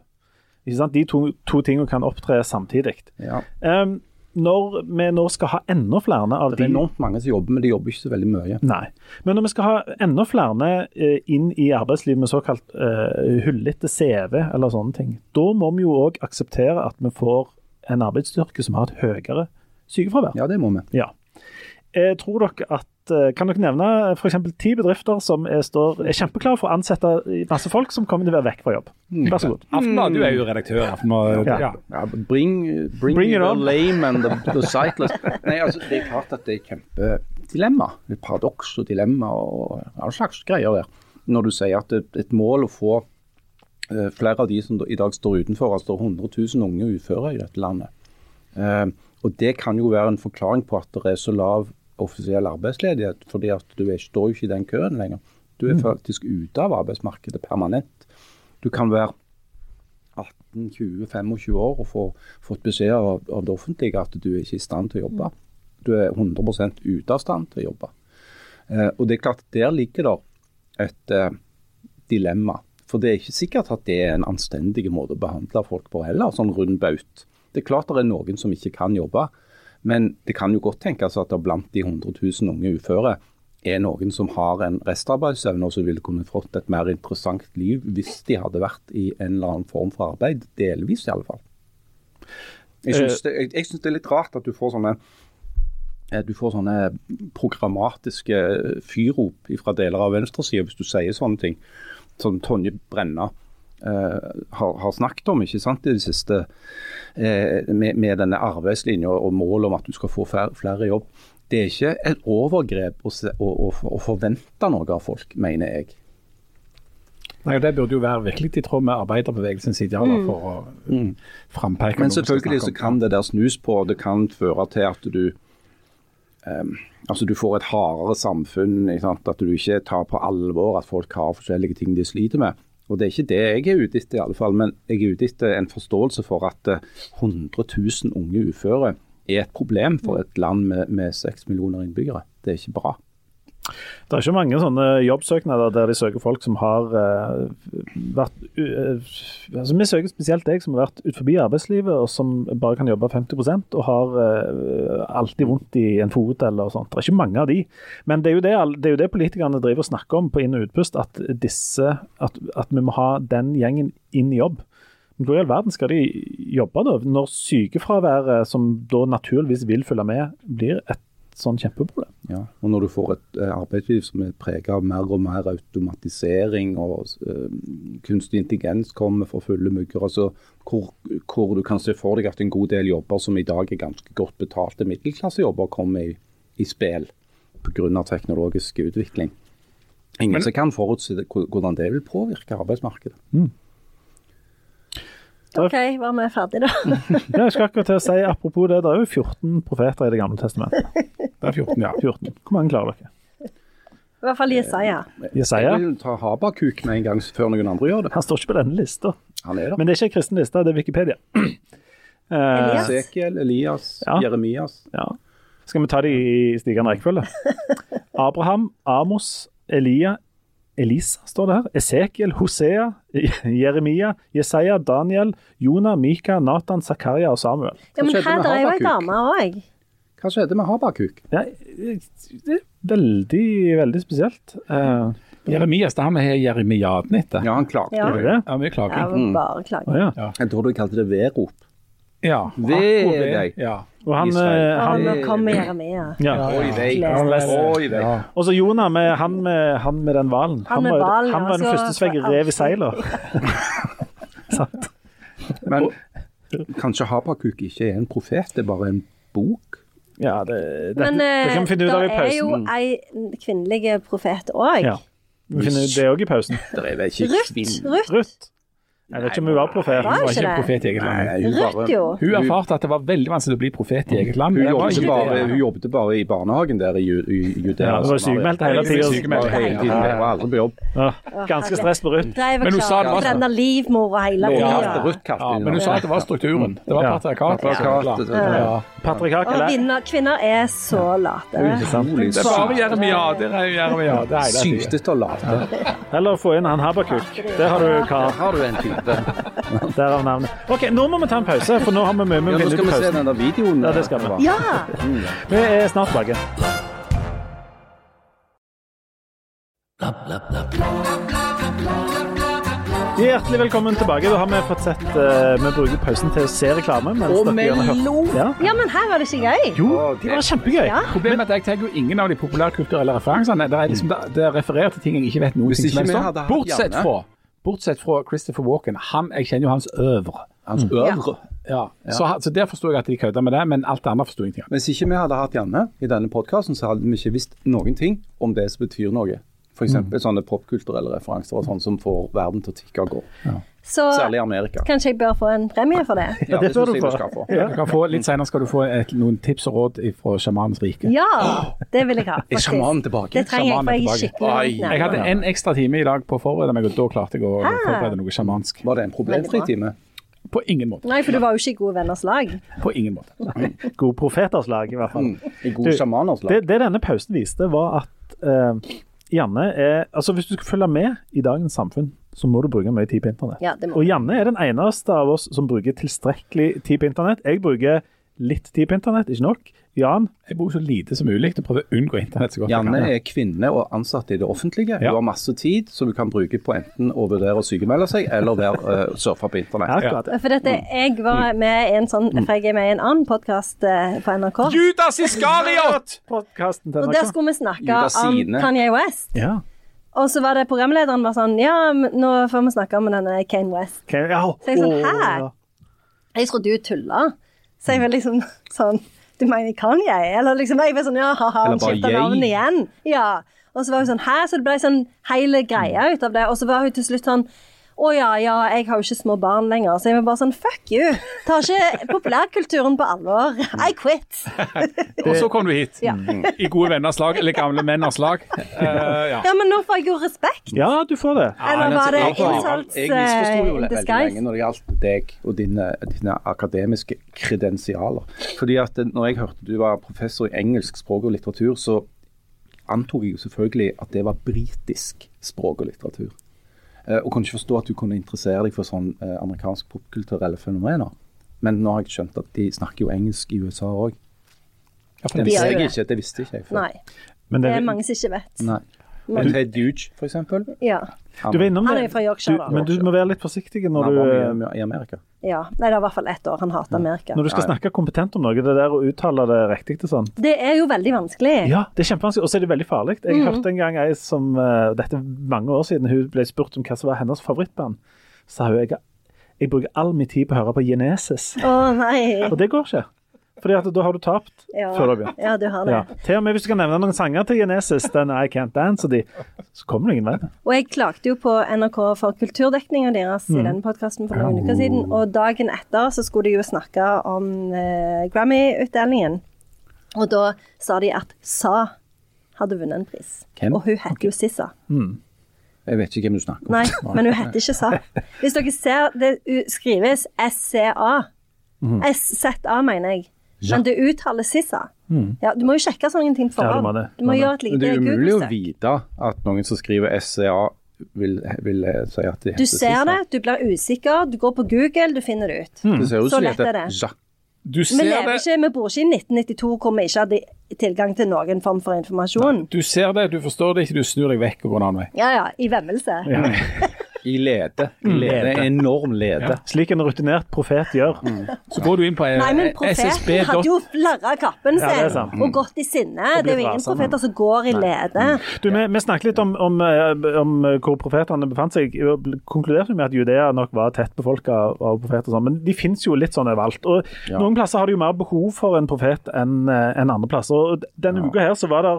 Ikke sant? De to, to tingene kan opptre samtidig. Ja. Um, når vi nå skal ha enda flere av Det er de enormt mange som jobber, men de jobber ikke så veldig mye. Nei. Men når vi skal ha enda flere eh, inn i arbeidslivet med såkalt uh, hullete CV eller sånne ting, da må vi jo òg akseptere at vi får en arbeidsstyrke som har et høyere sykefravær. Ja, det må vi. Ja. Eh, tror dere at Kan dere nevne f.eks. ti bedrifter som er, står, er kjempeklare for å ansette masse folk som kommer til å være vekk fra jobb? Vær så god. Aftenblad, du er jo redaktør Aftenblad. Ja. Ja. Ja, bring, bring, Bring it the on. lame and the, the cyclist. Nei, altså, det er klart at det er kjempedilemma. Et paradoks og dilemma og all slags greier der. Når du sier at det er et mål å få eh, flere av de som i dag står utenfor, altså 100 000 unge uføre i dette landet. Eh, og Det kan jo være en forklaring på at det er så lav offisiell arbeidsledighet, fordi at du er, står jo ikke i den køen lenger. Du er faktisk ute av arbeidsmarkedet permanent. Du kan være 18-20-25 år og få fått beskjed av, av det offentlige at du er ikke i stand til å jobbe. Du er 100 ute av stand til å jobbe. Eh, og det er klart, Der ligger det et eh, dilemma. For det er ikke sikkert at det er en anstendig måte å behandle folk på heller, sånn rund baut. Det er klart det er noen som ikke kan jobbe, Men det kan jo godt tenkes at det blant de 100 000 unge uføre er noen som har en restarbeidsevne og som ville kunne fått et mer interessant liv hvis de hadde vært i en eller annen form for arbeid. Delvis, i alle fall. Jeg syns det, jeg synes det er litt rart at du får sånne eh, du får sånne programmatiske fyrrop fra deler av venstresida hvis du sier sånne ting. Som Tonje Brenna eh, har, har, snakket om ikke sant, i det siste, eh, med, med, denne arbeidslinja og målet om at du skal få flere, i jobb. Det er ikke et overgrep å, å, å, å forvente noe av folk, mener jeg. Nei, Det burde jo være virkelig i tråd med arbeiderbevegelsens idealer mm. for å mm. frampeke Men selvfølgelig så kan det der snus på, det kan føre til at du um, altså du får et hardere samfunn. At du ikke tar på alvor at folk har forskjellige ting de sliter med. Og Det er ikke det jeg er ute etter, i alle fall, men jeg er ute etter en forståelse for at 100 eh, 000 unge uføre er et problem for et land med 6 millioner innbyggere. Det er ikke bra. Det er ikke mange sånne jobbsøknader der de søker folk som har uh, vært uh, altså Vi søker spesielt deg som har vært utenfor arbeidslivet og som bare kan jobbe 50% og har uh, alltid vondt i en fot eller sånt. Det er ikke mange av de. Men det er jo det, det, er jo det politikerne driver og snakker om på inn- og utpust, at, disse, at, at vi må ha den gjengen inn i jobb. Men hvor i all verden skal de jobbe da, når sykefraværet, som da naturligvis vil følge med, blir et sånn kjempeproblem. Ja, og Når du får et uh, arbeidsliv som er preget av mer og mer automatisering, og uh, kunstig intelligens kommer for fulle mugger, altså hvor, hvor, du kan se for deg at en god del jobber som i dag er ganske godt betalte middelklassejobber, kommer i, i spill pga. teknologisk utvikling. Ingen Men, som kan forutse hvordan det vil påvirke arbeidsmarkedet. Mm. OK, var vi ferdige da? <laughs> ja, jeg skal akkurat til å si, Apropos det, det er jo 14 profeter i Det gamle testamentet. <laughs> Det er 14, ja. 14. Hvor mange klarer dere? I hvert fall Jesaja. Jesaja? Jeg vil ta Habakuk med en gang før noen andre gjør det. Han står ikke på denne lista. Han er der. Men det er ikke en kristen liste, det er Wikipedia. <clears throat> Elias. Ezekiel, Elias, ja. Jeremias. Ja. Skal vi ta de i stigende rekkefølge? <laughs> Abraham, Amos, Elia, Elisa står det her. Esekiel, Hosea, <laughs> Jeremia, Jesaja, Daniel, Jonah, Mika, Nathan, Zakaria og Samuel. Ja, Men her er jo ei dame òg. Hva skjedde med Habakuk? Ja, det er veldig, veldig spesielt. Uh, Jeremias, det har vi jeremiaden etter. Ja, han klagde. Ja. Det? Ja, mye klaging. Ja, bare klaging. Mm. Ja. Jeg tror du kalte det verop. Ja. Ved deg. Ja. Og han, Israel. Ja, han, nå kommer Jeremia. ja. Oi, vei. Oi. Og så Jonah, med, han, med, han med den hvalen. Han han, var, han var den første som fikk rev i seiler. <laughs> <laughs> Sant. Men kanskje Habakuk ikke er en profet, det er bare en bok? Ja, det, det, Men det eh, kan vi finne ut av i pausen. det er jo ei kvinnelig profet òg. Ja. Vi finner ut det òg i pausen. Er Ruth. Ruth. Jeg vet ikke om hun var profet. Hun var ikke det? profet i eget land. Nei, hun Ruth, jo. Hun erfarte at det var veldig vanskelig å bli profet i eget land. Hun jobbet, bare, hun jobbet bare i barnehagen der i Ju- Judea. Ja, hun var sykemeldt hele tida. tiden. Var aldri på jobb. Ja, ganske stress på Ruth. Men hun sa det var å livmor og hele tida. Ja, men hun sa at det var strukturen. Det var. Patriarkat, Og eller? kvinner, er så late. Utrolig Det er bare Jeremia. Det er Jeremia. Det er hele tiden. Sykeste og late. Eller få inn han Habakuk. Det har du Karl. har du en type. <laughs> Derav navnet. OK, nå må vi ta en pause, for nå har vi mye med Ja, nå skal vi se den der videoen. Ja, det skal vi. Ja! Vi er snart tilbake. Hjertelig velkommen tilbake. Da har vi fått sett uh, Vi bruker pausen til å se reklame. mens Og gjerne. Ja. ja, men her var det ikke gøy. Jo, det var kjempegøy. Ja. Problemet er at jeg tar jo ingen av de populærkulturelle referansene. Det, er liksom, det refererer til ting jeg ikke vet vi om. Bortsett fra, bortsett fra Christopher Walken. Han, jeg kjenner jo hans øvre. Hans øvre. Ja. Så, så der forsto jeg at de kødda med det, men alt det andre forsto jeg ingenting av. Hvis ikke vi hadde hatt Janne i denne podkasten, så hadde vi ikke visst noen ting om det som betyr noe. F.eks. Mm. sånne popkulturelle referanser og sånn som får verden til å tikke og gå. Så Særlig i Amerika. kanskje jeg bør få en premie for det? Ja, <laughs> det bør du du få. Ja. Du kan få, litt senere skal du få et, noen tips og råd fra sjamanens rike. Ja, det vil jeg ha. <gasps> Er sjamanen tilbake? Det trenger jeg, for jeg er skikkelig langt Jeg hadde en ekstra time i dag på å forberede meg, og da klarte jeg å Ah. forberede noe sjamansk. Var det en problemfri time? På ingen måte. Nei, for du var jo ikke i Gode venners lag. På ingen måte. God profeters lag, i hvert fall. Mm. I gode sjamaners lag? Det, det denne pausen viste, var at uh, Janne er Altså, hvis du skal følge med i dagens samfunn, så må du bruke mye tid på internett. Ja, Og Janne er den eneste av oss som bruker tilstrekkelig tid på internett. Jeg bruker litt tid på internett, ikke nok. Jan, Jeg bruker så lite som mulig til å prøve å unngå internett så godt jeg Janne er kvinne og ansatt i det offentlige. Ja. Hun har masse tid som du kan bruke på enten å vurdere å sykemelde seg, eller være, uh, surfe på internett. Ja, ja. For dette, jeg var med i en sånn, for jeg er med i en annen podkast på NRK. Judas Iskariot! Podkasten til Og der skulle vi snakke om. Kanye West. Ja. Og så var det programlederen var sånn Ja, nå får vi snakke om denne Kane West. Kane, ja. Så jeg sånn, hæ? Jeg trodde du tulla. Så jeg var liksom sånn Du mener Kanye? Eller liksom Jeg var sånn Ja, ha-ha, han skifta navn igjen. Ja. Og så var hun sånn Hæ? Så det ble sånn hele greia ut av det. Og så var hun til slutt sånn å ja, ja, jeg har jo ikke små barn lenger. Så jeg var bare sånn fuck you. Tar ikke populærkulturen på alvor. I quit. <laughs> Og så kom du hit. Ja. I gode venners lag, eller gamle menners lag. Uh, <laughs> ja. Ja, men nå får jeg jo respekt. ja, du får det. Eller var det insults Jeg misforsto jo eh, veldig lenge når det gjaldt deg og dine, dine akademiske kredensialer. Fordi at eh, når jeg hørte du var professor i engelsk språk og litteratur, så antok jeg jo selvfølgelig at det var britisk språk og litteratur. Eh, og kunne ikke forstå at du kunne interessere deg for sånn eh, amerikansk popkulturelle fenomener. Men nå har jeg skjønt at de snakker jo engelsk i USA òg. Ja, for Det visste jeg ikke, det visste ikke jeg før. Nei. Men Det det, er mange som ikke vet. Nei. Men Ted Duge, for eksempel. Ja. du var innom Han er fra Yorkshire, Du, men du må være litt forsiktig når Han du, var mye i Amerika. ja. Nei, det er i hvert fall ett år. Han hater Amerika. når du skal Ja, ja. snakke kompetent om noe. Det der å uttale det riktig til sånn. Det er jo veldig vanskelig. Ja, det er kjempevanskelig, og så er det veldig farlig. Jeg mm. hørte en gang ei som eh, Dette er mange år siden hun ble spurt om hva som var hennes favorittband. Sa hun jeg, jeg bruker all min tid på å høre på Genesis. Å nei. Og det går ikke. Fordi at da har du tapt Ja. før du har begynt. ja, du har det. Ja. Til og med hvis du kan nevne noen sanger til Genesis, den I Can't Dance og de, så kommer du ingen vei. Og jeg klagde jo på NRK for kulturdekninga deres Mm. i denne podkasten for noen uker siden, og dagen etter så skulle de jo snakke om eh, Grammy-utdelingen. Og da sa de at Sa hadde vunnet en pris. Hvem? Og hun heter jo Sissa. Jeg vet ikke hvem du snakker om. Nei, men hun heter ikke Sa. Hvis dere ser, det skrives SCA. Mhm. SZA, mener jeg. Men det uttales Sissa. Ja, du må jo sjekke sånne ting på Mhm. Ja, du må forhånd. gjøre et Men lite det er umulig å vite at noen som skriver SCA, vil, vil eh, si at de heter Du ser Sissa. det, du blir usikker, du går på Google, du finner det ut. Det ser ut Så som de lett er heter det. Jacques. Du Vi ser lever det, ikke, vi bor ikke i 1992 hvor vi ikke hadde tilgang til noen form for informasjon. du ser det, du forstår det ikke, du snur deg vekk og går en annen vei. Ja ja, i vemmelse. <laughs> I lede. I lede. Enorm lede. Slik en rutinert profet gjør. Så går du inn på SSB. Nei, men profeten hadde jo flarra kappen Ja, sin ja, og gått i sinne. Det er jo ingen rasende. profeter som går i lede. Du, vi, vi snakket litt om, om, eh, om hvor profetene befant seg. Vi Konkluderte med at Judea nok var tett befolka av, av profeter, sånn, men de finnes jo litt sånn overalt. Og Ja. Noen plasser har de jo mer behov for en profet enn en andre plasser. Og Denne uka her så var det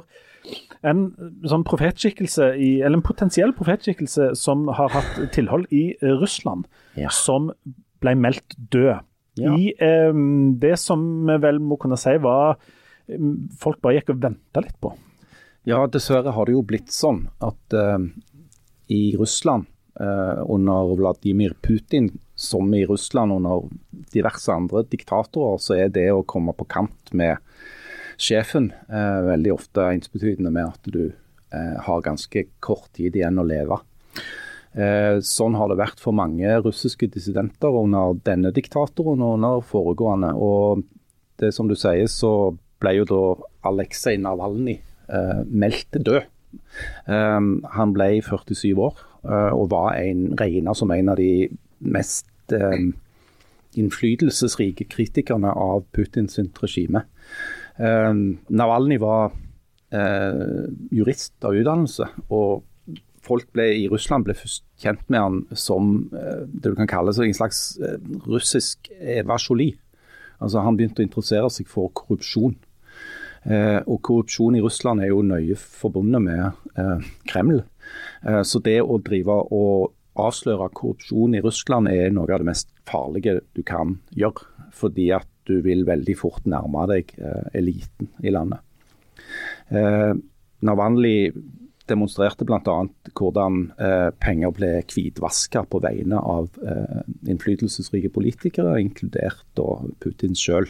en sånn profetskikkelse, i, eller en potensiell profetskikkelse som har hatt tilhold i eh, Russland, Ja. som ble meldt død. Ja. I eh, det som vi vel må kunne si var eh, folk bare gikk og venta litt på. Ja, dessverre har det jo blitt sånn at eh, i Russland eh, under Vladimir Putin, som i Russland under diverse andre diktatorer, så er det å komme på kant med sjefen eh, veldig ofte ensbetydende med at du eh, har ganske kort tid igjen å leve. Eh, sånn har det vært for mange russiske dissidenter under denne diktatoren og under foregående. Og det som du sier, så ble jo da Aleksej Navalny eh, meldt død. Um, han ble 47 år eh, og var en, regnet som en av de mest eh, innflytelsesrike kritikerne av Putins regime. Um, Navalny var eh, jurist av utdannelse, og folk ble, i Russland ble først kjent med han som eh, det du kan kalle en slags eh, russisk Eva Jolie. Altså, han begynte å interessere seg for korrupsjon. Eh, og korrupsjon i Russland er jo nøye forbundet med eh, Kreml. Eh, så det å drive og avsløre korrupsjon i Russland er noe av det mest farlige du kan gjøre. Fordi at du vil veldig fort nærme deg eh, eliten i landet. Eh, Navalny demonstrerte bl.a. hvordan eh, penger ble hvitvaska på vegne av innflytelsesrike politikere, inkludert da Putin sjøl.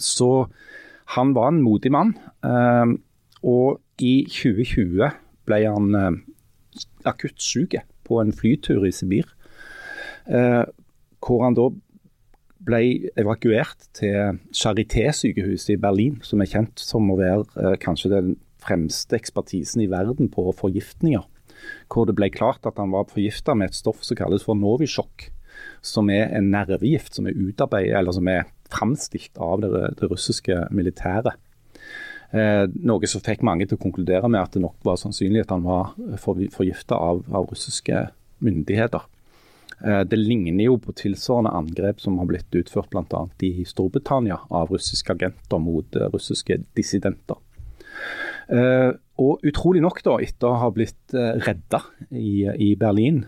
Så han var en modig mann. Og i 2020 ble han akutt syk på en flytur i Sibir. Eh, hvor han da ble evakuert til Charité-sykehuset i Berlin, som er kjent som å være eh, kanskje den fremste ekspertisen i verden på forgiftninger. Hvor det ble klart at han var forgifta med et stoff som kalles for Novisjok. Som er en nervegift som er utarbeidet, eller som er framstilt av det, det russiske militæret. Eh, noe som fikk mange til å konkludere med at det nok var sannsynlig at han var for, forgifta av, av, russiske myndigheter. Eh, det ligner jo på tilsvarende angrep som har blitt utført bl.a. i Storbritannia av russiske agenter mot uh, russiske dissidenter. Uh, og utrolig nok, da, etter å ha blitt redda i, i Berlin,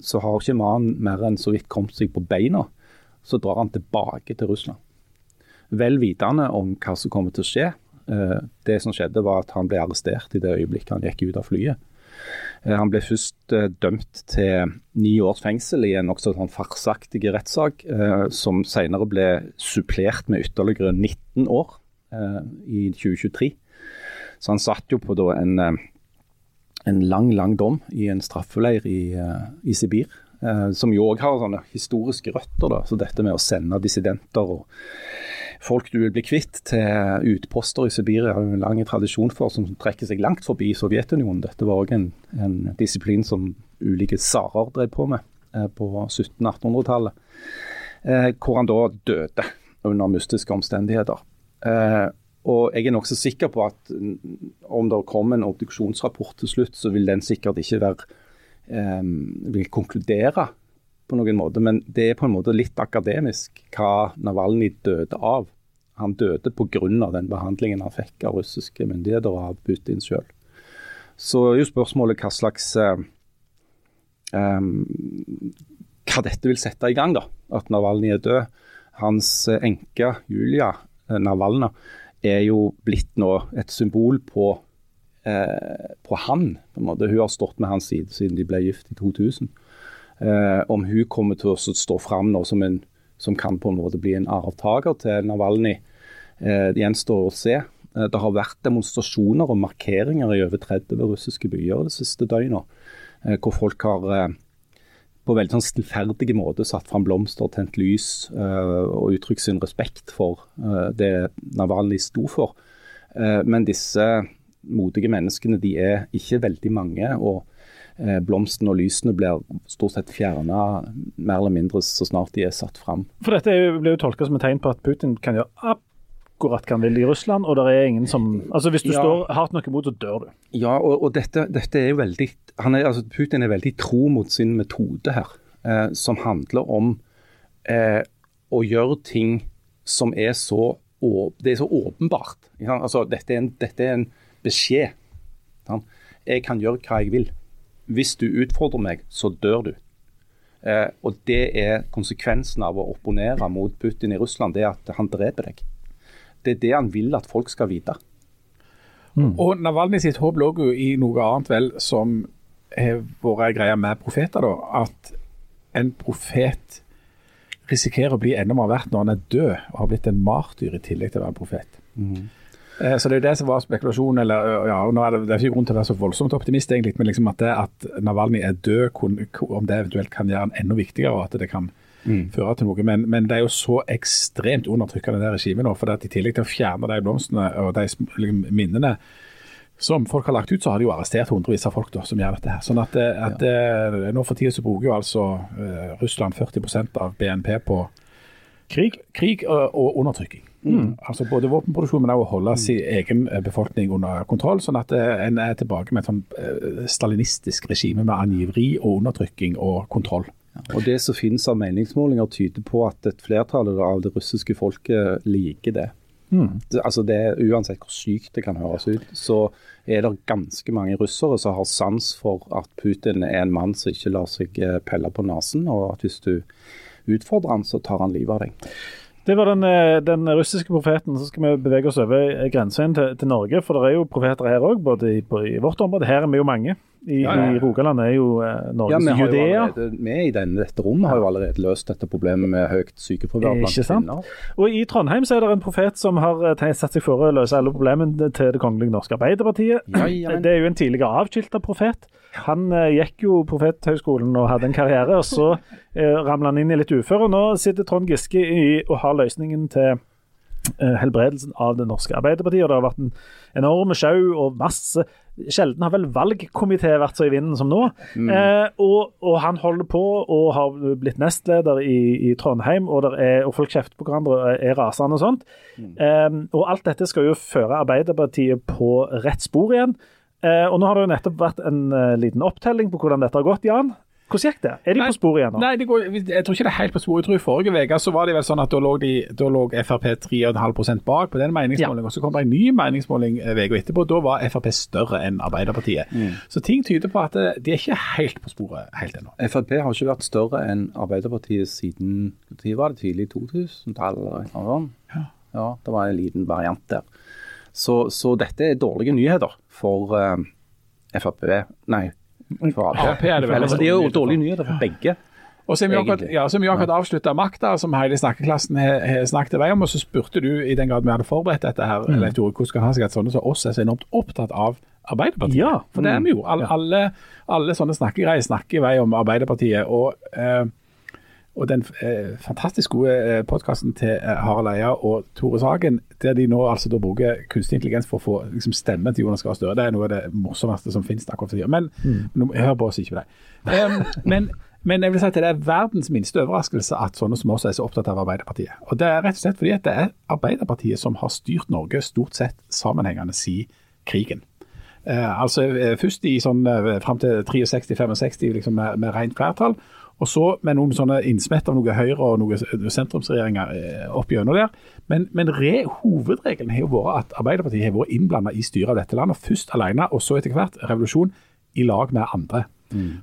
så har ikke mannen mer enn så vidt kommet seg på beina. Så drar han tilbake til Russland. Vel vitende om hva som kommer til å skje. Det som skjedde, var at han ble arrestert i det øyeblikket han gikk ut av flyet. Han ble først dømt til ni års fengsel i en nokså sånn farseaktig rettssak, som senere ble supplert med ytterligere 19 år i 2023. Så han satt jo på en, eh, en lang, lang dom i en straffeleir i, eh, i Sibir. Eh, som jo òg har sånne historiske røtter. da, så Dette med å sende dissidenter og folk du vil bli kvitt til utposter i Sibir har en lang tradisjon for, som trekker seg langt forbi Sovjetunionen. Dette var òg en, en, disiplin som ulike tsarer drev på med på 1700-1800-tallet. hvor han da døde under mystiske omstendigheter. Og jeg er nokså sikker på at om det kommer en obduksjonsrapport til slutt, så vil den sikkert ikke være vil konkludere på noen måte, men det er på en måte litt akademisk hva Navalny døde av. Han døde pga. den behandlingen han fikk av russiske myndigheter og av Putin sjøl. Så er jo spørsmålet hva slags um, Hva dette vil sette i gang, da. At Navalny er død. Hans enke Julia Navalna er jo blitt nå et symbol på, eh, på han. på en måte. Hun har stått med hans side siden de ble gift i 2000. Eh, om hun kommer til å stå fram nå som en som kan på en måte bli en arvtaker til Navalny, eh, det gjenstår å se. Eh, det har vært demonstrasjoner og markeringer i over 30 russiske byer det siste døgnet, eh, hvor folk har eh, på veldig sånn stillferdige måte satt fram blomster, tent lys og uttrykt sin respekt for det Navalny sto for. Men disse modige menneskene de er ikke veldig mange. og Blomstene og lysene blir stort sett fjerna mer eller mindre så snart de er satt fram. For Dette blir jo tolka som et tegn på at Putin kan gjøre akkurat hva han vil i Russland, og det er ingen som Altså Hvis du ja. står hardt nok imot, så dør du. Ja, og, og dette, dette, er jo veldig er, altså Putin er veldig tro mot sin metode her, eh, som handler om eh, å gjøre ting som er så Det er så åpenbart. Altså, dette, er en, dette er en beskjed. Jeg kan gjøre hva jeg vil. Hvis du utfordrer meg, så dør du. Eh, og Det er konsekvensen av å opponere mot Putin i Russland, det er at han dreper deg. Det er det han vil at folk skal vite. Mm. Og Navalny sitt håp lå jo i noe annet vel som har vært greia med profeter. da, At en profet risikerer å bli enda mer verdt når han er død og har blitt en martyr i tillegg til å være en profet. Mm. Eh, så Det er jo det som var spekulasjonen. eller ja, nå er det, det er ikke grunn til å være så voldsomt optimist, egentlig, men liksom at det at Navalny er død, om det eventuelt kan gjøre han enda viktigere, og at det kan mm. føre til noe. Men, men, det er jo så ekstremt undertrykkende det regimet nå. for at I tillegg til å fjerne de blomstene og de liksom, minnene som folk har lagt ut, så har de jo arrestert hundrevis av folk da, som gjør dette. her. Sånn at, eh, at ja. Eh, nå for tida så bruker jo altså uh, Russland 40% av BNP på krig, krig og, undertrykking. Mm. Altså Både våpenproduksjon, men også å holde mm. sin egen befolkning under kontroll. Sånn at en er tilbake med et sånn stalinistisk regime med angiveri og undertrykking og kontroll. Og Det som finnes av meningsmålinger tyder på at et flertall av det russiske folket liker det. Mm. altså det uansett hvor sykt det kan høres ut, så er det ganske mange russere som har sans for at Putin er en mann som ikke lar seg pelle på nesen, og at hvis du utfordrer han, så tar han livet av deg. Det var den, eh, den, russiske profeten. Så skal vi bevege oss over grensen til, til Norge. For det er jo profeter her òg, både i, i, vårt område. Her er vi jo mange. i, Ja, ja, ja. i Rogaland er jo eh, Ja, Norges vi, har jo Judea. allerede, vi i denne, dette rommet har jo allerede løst dette problemet med høyt sykefravær blant kvinner. Og i Trondheim så er det en profet som har eh, satt seg for å løse alle problemene til Det kongelige norske Arbeiderpartiet. Ja, ja, Det er jo en tidligere avskilta profet. Han eh, gikk jo Profethøgskolen og hadde en karriere, og så eh, ramla han inn i litt uføre. og Nå sitter Trond Giske i, og har løsningen til eh, helbredelsen av det norske Arbeiderpartiet. og Det har vært en enorm sjau og masse Sjelden har vel valgkomité vært så i vinden som nå. Eh, og, og han holder på og har blitt nestleder i, i Trondheim, og, der er, og folk kjefter på hverandre og er rasende og sånt. Eh, og alt dette skal jo føre Arbeiderpartiet på rett spor igjen. Eh, og nå har det jo nettopp vært en eh, liten opptelling på hvordan dette har gått, Jan. Hvordan gikk det? Er de Nei, på sporet igjen nå? Nei, det går, jeg tror ikke det er helt på sporet. Jeg tror I forrige uke så var det vel sånn at da lå, de, da lå Frp 3,5% bak på den meningsmålingen. og Så kom det en ny meningsmåling eh, uka etterpå. Da var Frp større enn Arbeiderpartiet. Så ting tyder på at eh, de er ikke helt på sporet helt ennå. Frp har ikke vært større enn Arbeiderpartiet siden når var det tidlig 2000-tallet? Ja. Ja, det var en liten variant der. Så, så dette er dårlige nyheter for uh, Frp. Nei, for Ap. Ap er det vel Eller, det er jo dårlige nyheter for begge. Og så har vi akkurat, ja, akkurat avslutta makta, som hele snakkeklassen har snakket i vei om. Og så spurte du, i den grad vi hadde forberedt dette her, eller Tore, hvordan kan det ha seg at sånne som oss er så enormt opptatt av Arbeiderpartiet? Ja. For det er vi jo. Alle, alle, alle sånne snakkegreier snakker i vei om Arbeiderpartiet. Og, eh, og den eh, fantastisk gode eh, podkasten til eh, Harald Eia og Tore Sagen, der de nå altså da bruker kunstig intelligens for å få liksom, stemmen til Jonas Gahr Støre, det er noe av det morsomste som finnes akkurat for tida. Men nå, hør på oss, ikke på det. Um, <laughs> men, men jeg vil si at det er verdens minste overraskelse at sånne som oss er så opptatt av Arbeiderpartiet. Og Det er rett og slett fordi at det er Arbeiderpartiet som har styrt Norge stort sett sammenhengende siden krigen. Eh, altså eh, Først i sånn eh, fram til 63-65 liksom med, med rent flertall, og så med noen sånne innsmett av noe Høyre og noen sentrumsregjeringer eh, opp gjennom der. Men, men re, hovedregelen har jo vært at Arbeiderpartiet har vært innblanda i styret av dette landet, først alene, og så etter hvert revolusjon i lag med andre.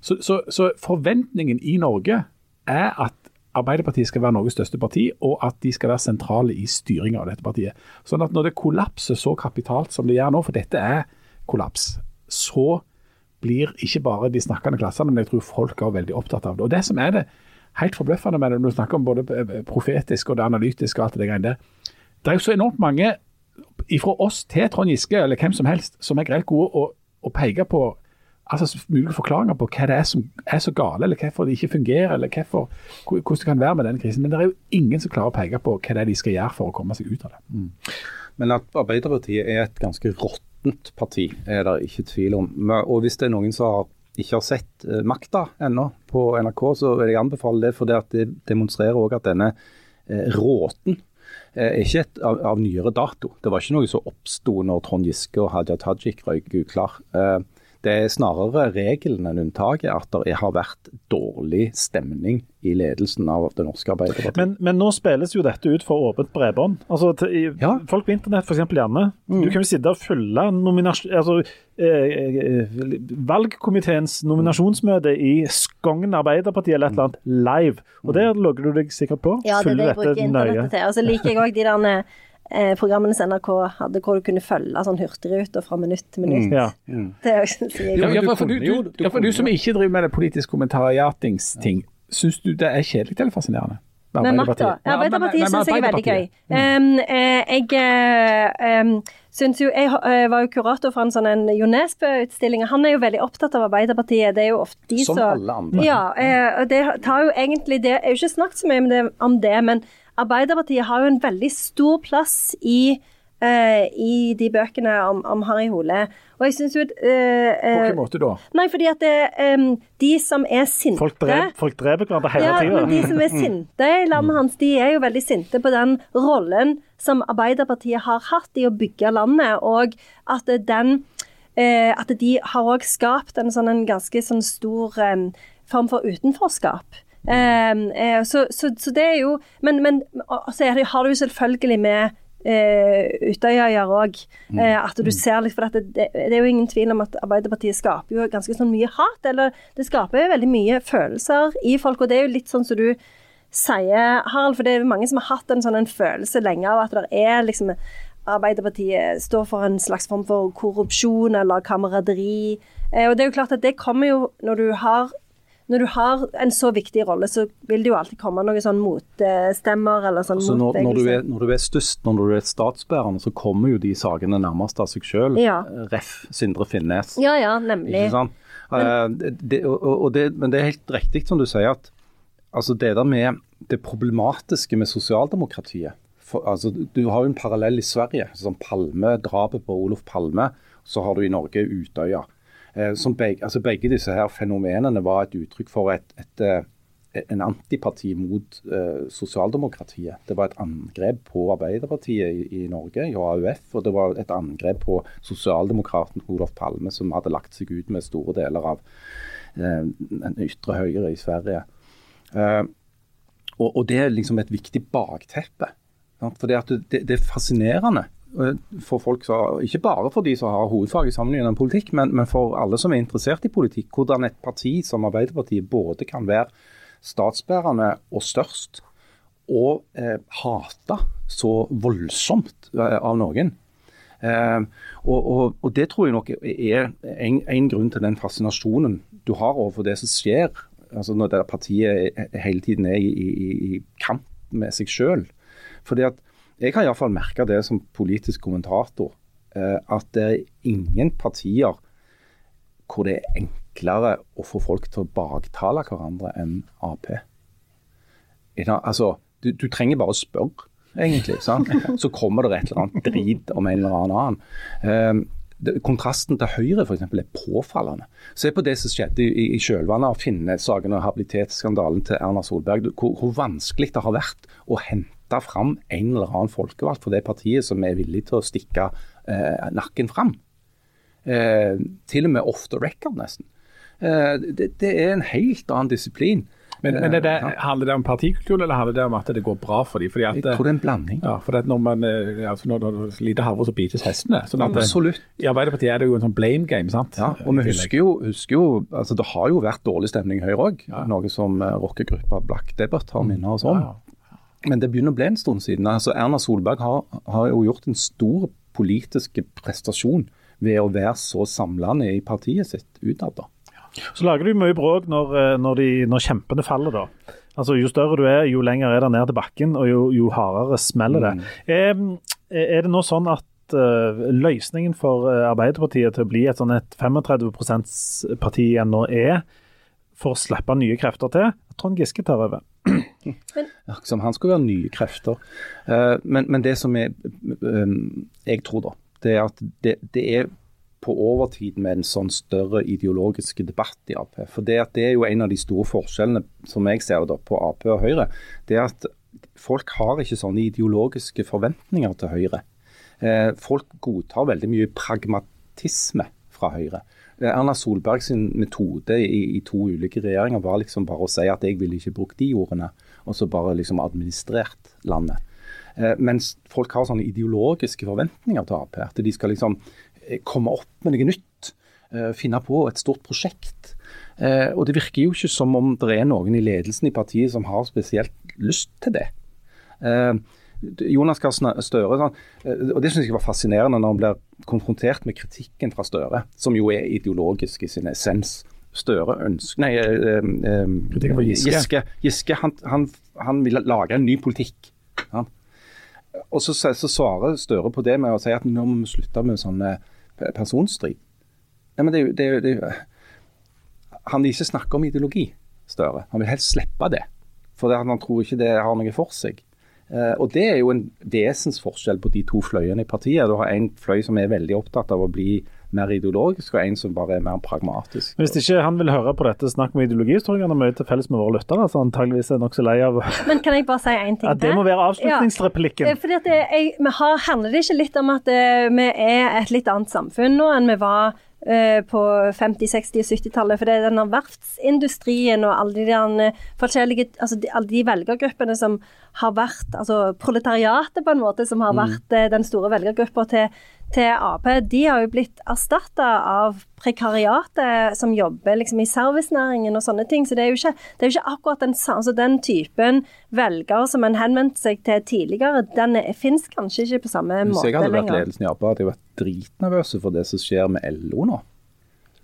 Så, så, så forventningen i Norge er at Arbeiderpartiet skal være Norges største parti, og at de skal være sentrale i styringa av dette partiet. Sånn at når det kollapser så kapitalt som det gjør nå, for dette er kollaps, så blir ikke bare de snakkende klassene, men jeg tror folk er veldig opptatt av det. Og det som er det helt forbløffende med det, når du snakker om både eh, profetisk og det analytiske og alt det greiene der, det er jo så enormt mange fra oss til Trond Giske, eller hvem som helst, som er greit gode å, å peke på altså mulige forklaringer på hva det er som er så gale, eller hvorfor det ikke fungerer, eller hvorfor, hvordan det kan være med den krisen. Men det er jo ingen som klarer å peke på hva det er de skal gjøre for å komme seg ut av det. Men at Arbeiderpartiet er et ganske råttent parti, er det ikke tvil om. Og hvis det er noen som ikke har sett eh, makta ennå på NRK, så vil jeg anbefale det, for det demonstrerer òg at denne eh, råten eh, er ikke et, av, av nyere dato. Det var ikke noe som oppsto når Trond Giske og Hadia Tajik røyk uklar. Eh, det er snarere regelen enn unntaket at det er- har vært dårlig stemning i ledelsen av det norske Arbeiderpartiet. Men, men nå spilles jo dette ut for åpent bredbånd. Altså, til, Ja. Folk på internett, f.eks. Janne. Du kan jo sitte og følge altså, eh, eh, valgkomiteens nominasjonsmøte i Skogn Arbeiderparti eller et eller annet live. Og der logger du deg sikkert på. Ja, det er det jeg bruker internettet til. Og så liker jeg òg de der <laughs> programmene som NRK hadde, hvor du kunne følge sånn hurtigruter fra minutt til minutt. Ja. Det er jo jeg Ja, ja, for, du, du, du ja, for du som ikke driver med det politisk kommentariatingsting, syns du det er kjedelig eller fascinerende? Med makta. Arbeiderpartiet syns jeg er veldig gøy. Um, eh, jeg eh, um, syns jo Jeg eh, var jo kurator for en sånn en Jo Nesbø-utstilling. Han er jo veldig opptatt av Arbeiderpartiet. Det er jo ofte de Som som alle andre. Ja. eh, og det tar jo egentlig Det Jeg har jo ikke snakket så mye om det, om det, men Arbeiderpartiet har jo en veldig stor plass i uh, i de bøkene om, om Harry Hole. Og jeg syns jo På uh, På hvilken måte da? Nei, fordi at det, um, de som er sinte Folk, drev, folk dreper hverandre hele ja, tida. men de som er sinte i landet hans, de er jo veldig sinte på den rollen som Arbeiderpartiet har hatt i å bygge landet, og at den eh, At de har òg skapt en sånn en ganske sånn stor em, form for utenforskap. Em, eh, så, så, så det er jo Men, men så er det, har du jo selvfølgelig med eh, Utøyøyer òg. Eh, at du ser litt, for det, det, det er jo ingen tvil om at Arbeiderpartiet skaper jo ganske sånn mye hat. Eller det skaper jo veldig mye følelser i folk, og det er jo litt sånn som du sier, Harald. For det er jo mange som har hatt en sånn en følelse lenge av at det er liksom Arbeiderpartiet står for en slags form for korrupsjon eller kameraderi. Eh, og det er jo klart at det kommer jo når du har når du har en så viktig rolle, så vil det jo alltid komme noen sånn motstemmer eller sånn Altså når, når, du er, når du er størst, når du er statsbærende, så kommer jo de sakene nærmest av seg sjøl. Ja. Ref. Sindre Finnes. Ja, ja, nemlig. Ikke sant? Eh, det, og, og det, men det er helt riktig som du sier at altså det der med det problematiske med sosialdemokratiet for, altså, Du har jo en parallell i Sverige. sånn Palme, Drapet på Olof Palme. Så har du i Norge Utøya. Eh, begge, altså begge disse her fenomenene var et uttrykk for et, et, et, en antipati mot uh, sosialdemokratiet. Det var et angrep på Arbeiderpartiet i, i Norge, i AUF, og det var et angrep på sosialdemokraten Olof Palme, som hadde lagt seg ut med store deler av uh, den ytre høyre i Sverige. Uh, og, og Det er liksom et viktig bakteppe. sant? For det, det, det er fascinerende eh, for folk som, ikke bare for de som har hovedfag i sammenlignende politikk, men, men for alle som er interessert i politikk, hvordan et parti som Arbeiderpartiet både kan være statsbærende og størst, og eh, hata så voldsomt eh, av noen. Eh, og, og, og Det tror jeg nok er en, en grunn til den fascinasjonen du har overfor det som skjer altså når det partiet er- hele tiden er i, i, i kamp med seg sjøl. Fordi at Jeg har iallfall merka det som politisk kommentator, eh, at det er ingen partier hvor det er enklere å få folk til å baktale hverandre enn Ap. Altså, du, du trenger bare å spørre, egentlig. Sant? <laughs> Så kommer det et eller annet drit om en eller annen. Um, kontrasten til Høyre for eksempel, er påfallende. Se på det som skjedde i, i kjølvannet av Finne-saken og habilitetsskandalen til Erna Solberg. Hvor, hvor vanskelig det har vært å hente fram en eller annen folkevalgt for det partiet som er villig til å stikke eh, nakken fram. Eh, til og med off the record, nesten. Eh, det, det er en helt annen disiplin. Men, men er det, handler det om partikultur, eller handler det om at det går bra for dem? Fordi at, Jeg tror det er en blanding. ja, for at når man eh, altså når, når lite havre, så bites hestene. Sånn at, eh, Absolutt. I Arbeiderpartiet er det jo en sånn blame game, sant? Ja, og vi husker jo, husker jo altså Det har jo vært dårlig stemning i Høyre òg, noe som eh, rockegruppa Black Debbath har minnet oss om. Ja, Men det begynner å bli en stund siden. Altså Erna Solberg har, har jo gjort en stor politisk prestasjon ved å være så samlende i partiet sitt utad. Så lager du mye bråk når, eh, når, de, når kjempene faller, da. Altså, Jo større du er, jo lenger er det ned til bakken, og jo, jo hardere smeller det. Er, er det nå sånn at uh, løsningen for eh, Arbeiderpartiet til å bli et sånn et 35 %-parti igjen nå er, for å slippe nye krefter til, Trond Giske tar over? <clears throat> Som han skal være nye krefter. Eh, men, men det som er, eh, jeg tror, da, det er at det, det er på overtid med en sånn større ideologisk debatt i Ap. For det, det er jo en av de store forskjellene som jeg ser da, på Ap og Høyre. Det er at folk har ikke sånne ideologiske forventninger til Høyre. Eh, folk godtar veldig mye pragmatisme fra Høyre. Erna Solberg sin metode i, i to ulike regjeringer var liksom bare å si at jeg ville ikke brukt de ordene, og så bare liksom administrert landet. Eh, mens folk har sånne ideologiske forventninger til Ap. At de skal liksom eh, komme opp med noe nytt. eh, Finne på et stort prosjekt. Eh, Og det virker jo ikke som om det er noen i ledelsen i partiet som har spesielt lyst til det. Eh, Jonas Gahr Støre, sånn, eh, og det synes jeg var fascinerende når han blir konfrontert med kritikken fra Støre, som jo er ideologisk i sin essens. Støre ønsker Nei, eh, eh, Giske. Giske, Giske han, han, han vil lage en ny politikk. Ja. Og så, så, svarer Støre på det med å si at nå må vi slutte med sånne pe- personstrid. Nei, men det, det, det, Han vil ikke snakke om ideologi, Støre. Han vil helst slippe det. For det, han tror ikke det har noe for seg. Eh, og Det er jo en vesensforskjell på de to fløyene i partiet. Du har en fløy som er veldig opptatt av å bli mer ideologisk, og en som bare er mer pragmatisk. Hvis ikke han vil høre på dette snakk om ideologi, så tror jeg han har mye til felles med våre lyttere. Så antageligvis er nokså lei av Men kan jeg bare si én ting at det må være avslutningsreplikken. Ja, fordi at jeg, vi har, handler det ikke litt om at eh, vi er et litt annet samfunn nå enn vi var eh, på 50-, 60- og 70-tallet? For det er denne verftsindustrien og alle de, forskjellige, altså de, alle de velgergruppene som har vært altså proletariatet på en måte, som har vært mm. den store velgergruppa til til Ap, de har jo blitt erstatta av prekariatet som jobber liksom i servicenæringen og sånne ting. Så det er jo ikke, det er jo ikke akkurat den, altså den typen velger som en henvendte seg til tidligere, den fins kanskje ikke på samme måte lenger. Hvis jeg hadde vært ledelsen i Ap, hadde jeg vært dritnervøs for det som skjer med LO nå.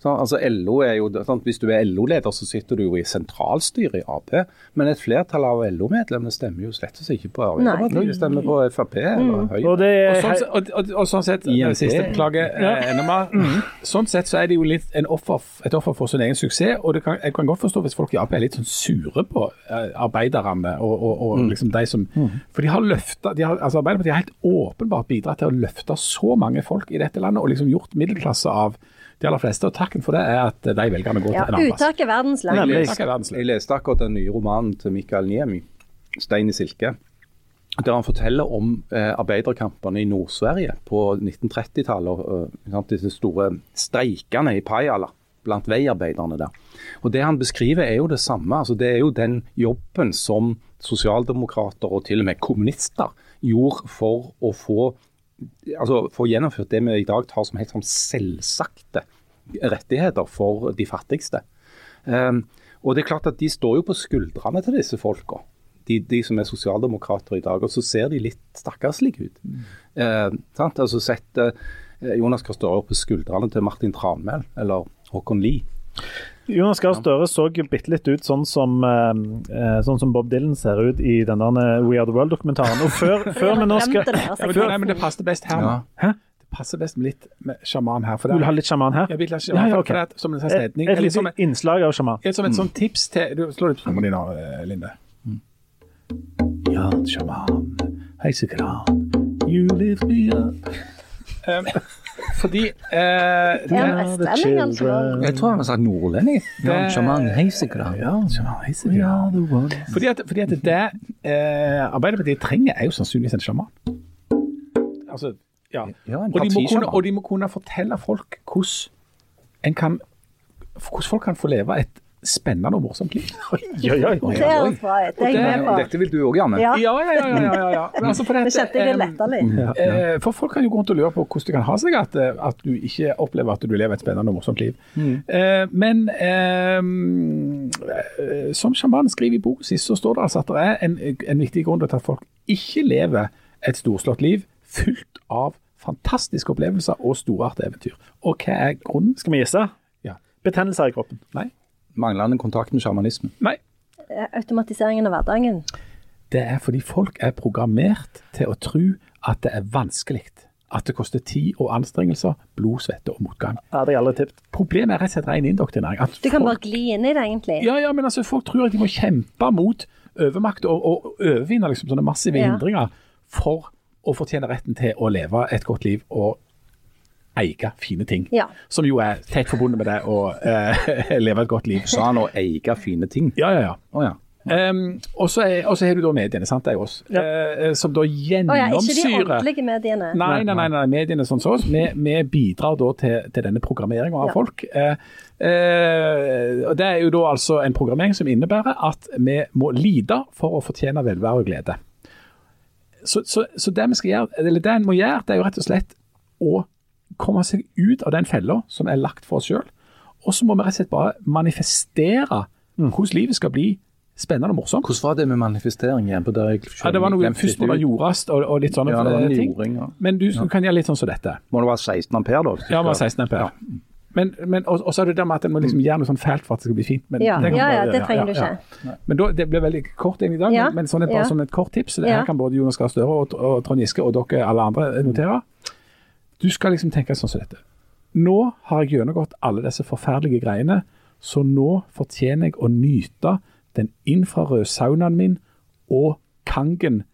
Så, altså LO er jo, sant? Hvis du er LO-leder, så sitter du jo i sentralstyret i Ap. Men et flertall av LO-medlemmene stemmer jo slett ikke på Arbeiderpartiet. De stemmer på Frp eller Høyre. Og det Og er sånn, og, og, og sånn sett, det siste beklager eh, enda mer. Mm. Sånn sett så er det jo litt en offer, et offer for sin egen suksess. Og det kan, jeg kan godt forstå hvis folk i Ap er litt sånn sure på eh, arbeiderne og, og, og Mm. liksom de som For de har løfta de har, altså Arbeiderpartiet har helt åpenbart bidratt til å løfte så mange folk i dette landet, og liksom gjort middelklasse av de aller fleste. Og takken for det er at de velgerne går Ja, til en annen plass. Uttak er er verdenslig. Jeg leste akkurat den nye romanen til Mikael Niemi, 'Stein i silke'. Der han forteller om eh, arbeiderkampene i Nord-Sverige på 1930-tallet. og, eh, Disse store streikene i Pajala blant veiarbeiderne der. Og Det han beskriver er jo det samme. altså Det er jo den jobben som sosialdemokrater og til og med kommunister gjorde for å få altså få gjennomført det vi i dag tar som helt som selvsagte rettigheter for de fattigste. Um, og det er klart at De står jo på skuldrene til disse folka, de, de som er sosialdemokrater i dag. Og så ser de litt stakkarslige ut. Eh, sant? Altså Sett uh, Jonas Gahr Støre på skuldrene til Martin Tranmæl eller Håkon Lie. Jonas Gahr Støre så bitte litt ut sånn som, eh, eh, sånn som Bob Dylan ser ut i den der We Are The World-dokumentaren. Og før, <laughs> før vi nå skal det, Ja, altså. men, nei, men det passer best her. Ja. Hæ? Det passer best med litt med sjaman her. For Vil du ha litt sjaman her? jeg vil ha Ja, sjaman, ja, ja, ok. det er som en sånn Et, lite innslag av sjaman. Ja, som et sånt tips til du Slå litt på trommene dine, Linde. Linde. Ja, sjaman, heisekran, you lift me up. <laughs> Um, fordi eh, Er det, altså? Jeg tror han har sagt nordlending. Det- Sjaman Heisekran. ja, sjaman. Fordi at, fordi at det eh, Arbeiderpartiet trenger, er jo sannsynligvis en sjaman. Altså, ja. Ja, en og, de må kunne, og de må kunne fortelle folk hvordan en kan hvordan folk kan få leve et spennende og morsomt liv. <laughs> Oi, oi, oi. Det høres bra ut. Det er jeg med på. Dette vil du òg, Janne. Ja, Ja, ja, ja. ja, ja, ja. Men altså, for det dette, kjente jeg letta litt. Eh, For folk kan jo gå rundt og lure på hvordan det kan ha seg at, eh, at du ikke opplever at du lever et spennende og morsomt liv. Eh, Men eh, som sjamanen skriver i boken sin, så står det altså at det er en, en viktig grunn til at folk ikke lever et storslått liv fullt av fantastiske opplevelser og storartede eventyr. Og hva er grunnen? Skal vi gjisse? Ja. Betennelser i kroppen. Nei. Manglende kontakt med sjamanismen. Nei. Eh, Automatiseringen av hverdagen. Det er fordi folk er programmert til å tro at det er vanskelig. At det koster tid og anstrengelser, blod, svette og motgang. Det hadde jeg aldri tippet. Problemet er rett og slett ren indoktrinering. Du kan folk- bare gli inn i det, egentlig. Ja, ja, men altså, folk tror at de må kjempe mot overmakt og, og overvinne liksom, sånne massive Ja. hindringer for å fortjene retten til å leve et godt liv og eie fine ting. Ja. Som jo er tett forbundet med det å eh, <laughs> leve et godt liv. Sa han å eie fine ting? Ja, ja, ja. Oh, ja. Um, og så har du da mediene, sant, det er jo oss, uh, som da Å ja, ikke de ordentlige mediene. Nei, nei, nei, nei, mediene sånn som oss. Vi, vi bidrar da til, til denne programmeringen av Ja. folk. Uh, uh, Det er jo da altså en programmering som innebærer at vi må lide for å fortjene velvære og glede. Så, så, så det vi skal gjøre, eller det en må gjøre, det er jo rett og slett å komme seg ut av den fella som er lagt for oss sjøl. Og så må vi rett og slett bare manifestere hvordan livet skal bli spennende og morsomt. Hvordan var det med manifestering igjen? på det jeg Ja, det var noe først må det jordes og, og litt sånne Ja, det var eh, ting. jording, ja. Men du kan gjøre litt sånn som dette. Må det være 16 ampere, da? du Ja, må 16 ampere. Men, men, og, og så er det det med at en må liksom gjøre noe sånn fælt for at det skal bli fint. Men, Ja, det kan ja, bare ja, det trenger du ikke. ja. Men da, Det blir veldig kort egentlig i dag, Ja, men, men sånn et, bare ja. som et kort tips. Det Ja. her kan både Jonas Gahr Støre og, og Trond Giske og dere alle andre notere. Du skal liksom tenke sånn som dette. Nå har jeg gjennomgått alle disse forferdelige greiene, så nå fortjener jeg å nyte den infrarøde saunaen min og Kangen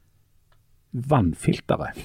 vannfilteret.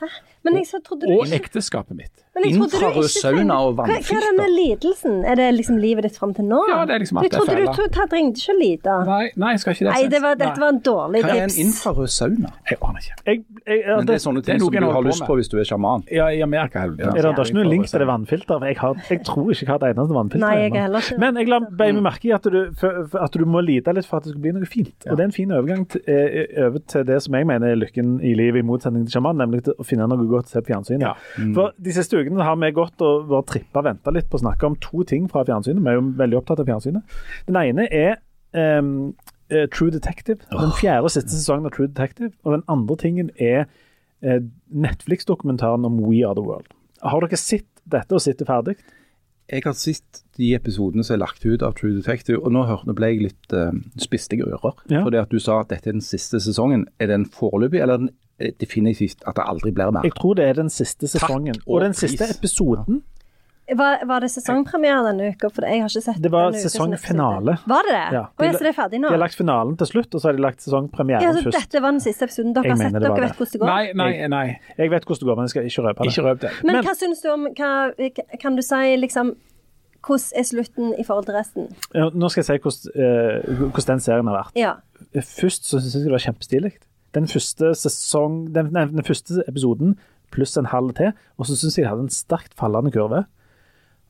Men jeg så du Og ikke ekteskapet mitt. men jeg trodde du Infrarød sauna og og Hva, hva er denne lidelsen? Er det liksom livet ditt fram til nå? Ja, det er liksom alt jeg det trodde du han trengte ikke å lide. Nei, nei, jeg skal ikke det. Nei, det var, dette var en dårlig Hva er en tips. infrarød sauna? Jeg aner ikke. Jeg, jeg, ja, Men det er sånne er ting som du har lyst på på hvis du er sjaman. Ja, i Amerika er Ja. er det, det er ikke noe link til det vannfilteret? Jeg, har, jeg tror ikke jeg har et eneste vannfilter. Nei, jeg er heller ikke Men jeg la meg merke i at du, for- at du må lide litt for at det skal bli noe fint. Og Det er en fin overgang til, eh, over til det som jeg mener er lykken i livet, i motsetning til sjaman, nemlig å finne noe godt se på fjernsynet. Ja. For De siste ukene har vi gått og vært trippa og venta litt på å snakke om to ting fra fjernsynet. Vi er jo veldig opptatt av fjernsynet. Den ene er um, eh, True Detective. Den fjerde og siste sesongen av True Detective. Og den andre tingen er uh, Netflix-dokumentaren om We Are The World. Har dere sett dette og sett det ferdig? Jeg har sett de episodene som er lagt ut av True Detective, og nå, hørte, ble jeg litt uh, spiste i ører. Ja. Fordi at du sa at dette er den siste sesongen. Er den foreløpig, eller er den eh, definitivt at det aldri blir mer? Jeg tror det er den siste sesongen. og Og den siste episoden Var, var det sesongpremiere denne uka? For jeg har ikke sett Det var denne sesongfinale. Var det det? Ja. De, så det er ferdig nå? De har lagt finalen til slutt, og så har de lagt sesongpremieren Ja, først. dette var den siste episoden. Dere Jeg har sett dere det. vet hvordan det går? Nei, nei, nei. Jeg vet hvordan det går, men jeg skal ikke røpe det. Ikke røp det. Men, Men- hva syns du om hva, Kan du si liksom Hvordan er slutten i forhold til resten? Ja, Nå skal jeg si hvordan, uh, hvordan den serien har vært. Ja. Først så syns jeg det var kjempestilig. Den første sesong, den, nei, den første episoden pluss en halv til, og så syns jeg de hadde en sterkt fallende kurve.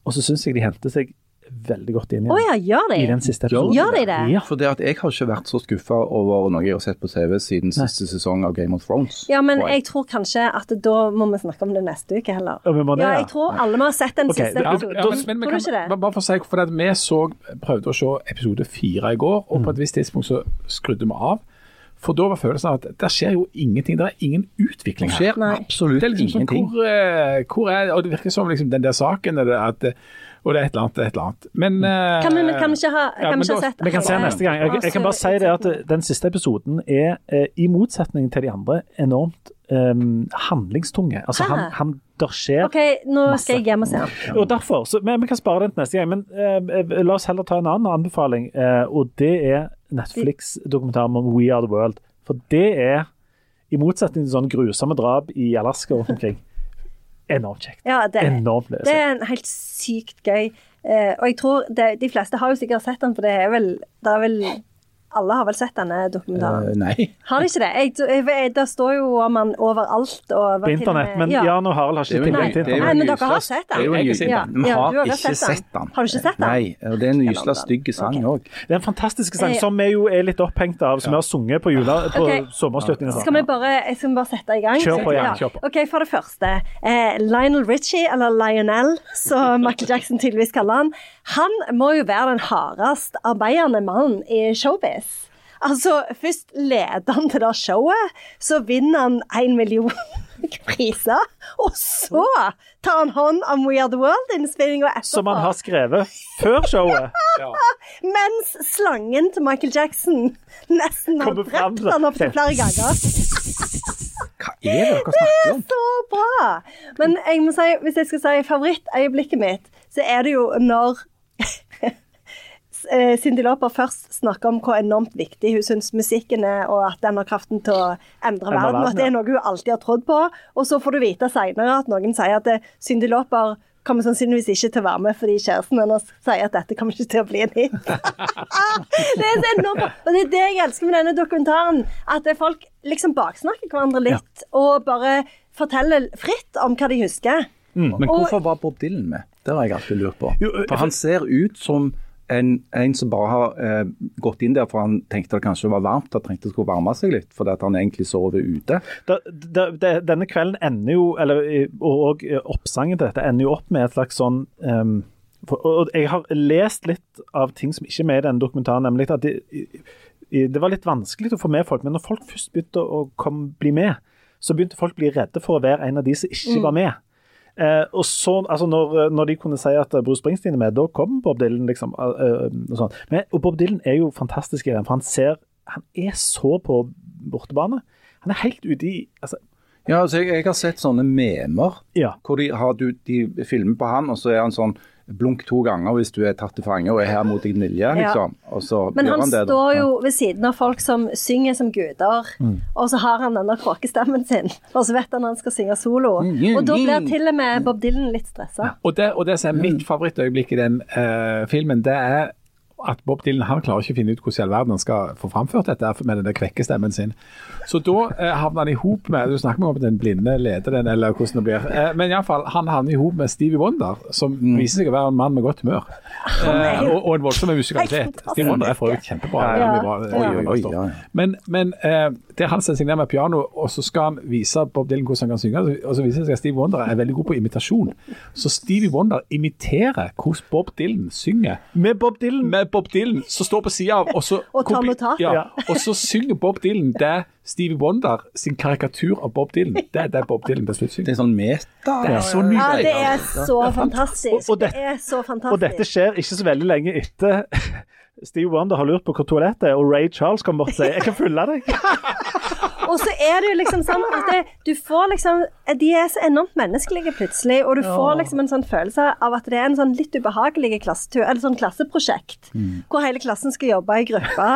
Og så syns jeg de hentet seg veldig godt inn i, oh, ja, gjør de? i den siste episoden. Gjør de det? Ja. For det at jeg har ikke vært så skuffa over noe jeg har sett på TV siden siste sesong av Game of Thrones. Ja, men jeg tror kanskje at da må vi snakke om det neste uke heller. Ja, det, Ja, ja. jeg tror alle må ha sett den okay, siste episoden. ja, men, tror du ikke det? bare for å si, for at Vi så, prøvde å se episode fire i går, og på et visst tidspunkt så skrudde vi av. For da var følelsen av at det skjer jo ingenting. Det er ingen utvikling Det her. skjer Nei. absolutt Det er liksom ingenting. hvor, eh, hvor er Og det virker som liksom den der saken er det at, Og det er et eller annet, et eller annet. Men eh, Kan vi, men kan vi ikke ha, kan ja, vi ikke ha da- sett Vi kan se neste gang. Jeg, jeg kan bare si det at den siste episoden er, eh, i motsetning til de andre, enormt um, handlingstunge. Altså, han, han Der skjer OK, nå Masse. skal jeg hjem og se den. Og derfor, så, men Vi kan spare den til neste gang, men uh, la oss heller ta en annen anbefaling. Uh, og det er Netflix-dokumentaren om We Are The World. For det er, i motsetning til sånne grusomme drap i Alaska og omkring, <laughs> enormt kjekt. Ja, det, Enormt det er en helt sykt gøy. Eh, og jeg tror det, de fleste har jo sikkert sett den, for det er vel, det er vel Alle har vel sett denne dokumentaren? Uh, nei. Har de ikke det? Jeg, jeg, jeg, det står jo om han overalt. Og På internett. Men Jan og Harald har ikke tilgang til er Nei, men dere har sett den. Vi Ja, har du har ikke sett den. Har du ikke sett den? Nei, og det er en gysla den. stygg sang òg. Okay. Det er en fantastisk sang Eh, som vi jo er litt opphengt av, som vi har sunget på, jula, på okay. Skal vi bare, jeg skal bare sette i gang? Kjør på, ja, kjør på. Ok, For det første. Eh, Lionel Richie, eller Lionel, som <laughs> Michael Jackson tydeligvis kaller han, han må jo være den hardest arbeidende mannen i showbiz. Altså, Først leder han til det showet, så vinner han én million <laughs> priser. Og så tar han hånd om We Are The World-innspillinga etterpå. Som han har skrevet før showet. <laughs> Mens slangen til Michael Jackson nesten har Kommer drept han opptil flere ganger. Hva er det dere snakker om? Det er Så bra! Men jeg må si, hvis jeg skal si favorittøyeblikket mitt, så er det jo når eh, Cindy Lauper først snakker om hvor enormt viktig hun syns musikken er, og at den har kraften til å endre verden, og at det er noe hun alltid har trodd på. Og så får du vite seinere at noen sier at eh, Cindy Lauper kommer sannsynligvis ikke til å være med fordi kjæresten hennes sier at dette kommer ikke til å bli en hit. <laughs> det er så enormt. Og det er det jeg elsker med denne dokumentaren. At folk liksom baksnakker hverandre litt, og bare forteller fritt om hva de husker. Men Og- hvorfor var Bob Dylan med? Det har jeg alltid lurt på. Jo, For han ser ut som en, en som bare har eh, gått inn der for han tenkte det kanskje var varmt og trengte skulle varme seg litt, fordi at han egentlig sover ute. Da, da, denne kvelden ender jo, eller, og, og eh, oppsangen til dette ender jo opp med et slags sånn um, for, og Jeg har lest litt av ting som ikke er med i denne dokumentaren, nemlig at i- det var litt vanskelig å få med folk, men når folk først begynte å komme, bli med, så begynte folk å bli redde for å være en av de som ikke var med. Eh, og så, altså når, når de kunne si at Bruce Springsteen er med, da kom Bob Dylan. liksom, eh, eh, og sånn. Men, og Bob Dylan er jo fantastisk i den, for han ser Han er så på bortebane. Han er helt ute i altså, Ja, altså jeg, jeg har sett sånne memer Ja. hvor de, har, du, de filmer på han, og så er han sånn blunk to ganger hvis du er tatt til fange og er her mot din vilje, liksom. Og så Men gjør han han det. da. står jo ved siden av folk som synger som guder, Mm. og så har han denne kråkestemmen sin, og så vet han han skal synge solo. Mm, Og da blir til og med Bob Dylan litt stressa. Og det, og det som er mitt favorittøyeblikk i den uh, filmen, det er at Bob Dylan han klarer ikke å finne ut hvordan i all verden han skal få framført dette med den der kvekkestemmen sin. Så da eh, havner han i hop med Du snakker om den blinde leder den, eller hvordan det blir. Eh, men iallfall, han havner i hop med Stevie Wonder, som viser seg å være en mann med godt humør. Eh, og, og en voldsom musikalitet. Stevie Wonder er for øvrig kjempebra. Ja. Ja. Oi, oi, oi, ja. Men, men eh, der han setter seg ned med piano, og så skal han vise Bob Dylan hvordan han kan synge, og så viser det seg at Stevie Wonder er veldig god på imitasjon. Så Stevie Wonder imiterer hvordan Bob Dylan synger. Med Bob Dylan. Med Bob Dylan som står på sida av, og så, <laughs> Og tar med tak. Ja, og så synger Bob Dylan det Stevie Wonder sin karikatur av Bob Dylan. Det er det Bob Dylan til slutt Det er sånn meta. Det er så Ja, det er så fantastisk. Og- og det- det er så fantastisk. Og dette skjer ikke så veldig lenge etter Steve Wonder har lurt på hvor toalettet er, og Ray Charles kommer bort og sier 'jeg kan følge deg'. <laughs> Og så er det jo liksom sånn at det, du får liksom De er så enormt menneskelige plutselig, og du får liksom en sånn følelse av at det er en sånn litt ubehagelig klassetur, eller sånn klasseprosjekt, hvor hele klassen skal jobbe i gruppe.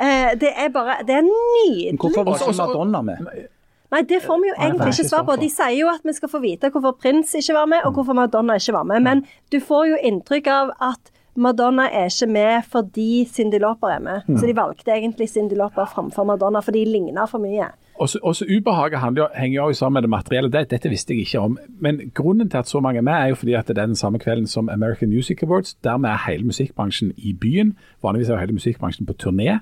Eh, det er bare Det er nydelig. Hvorfor var ikke Madonna med? Nei, det får vi jo egentlig ikke svar på. De sier jo at vi skal få vite hvorfor Prins ikke var med, og hvorfor Madonna ikke var med. Men du får jo inntrykk av at Madonna er ikke med fordi Cyndi Lauper er med. Så de valgte egentlig Cyndi Lauper framfor Madonna, for de ligner for mye. Også, også ubehaget handler, henger jo sammen med det materielle. Det, dette visste jeg ikke om. Men grunnen til at så mange er med, er jo fordi at det er den samme kvelden som American Music Awards. Dermed er hele musikkbransjen i byen. Vanligvis er jo hele musikkbransjen på turné.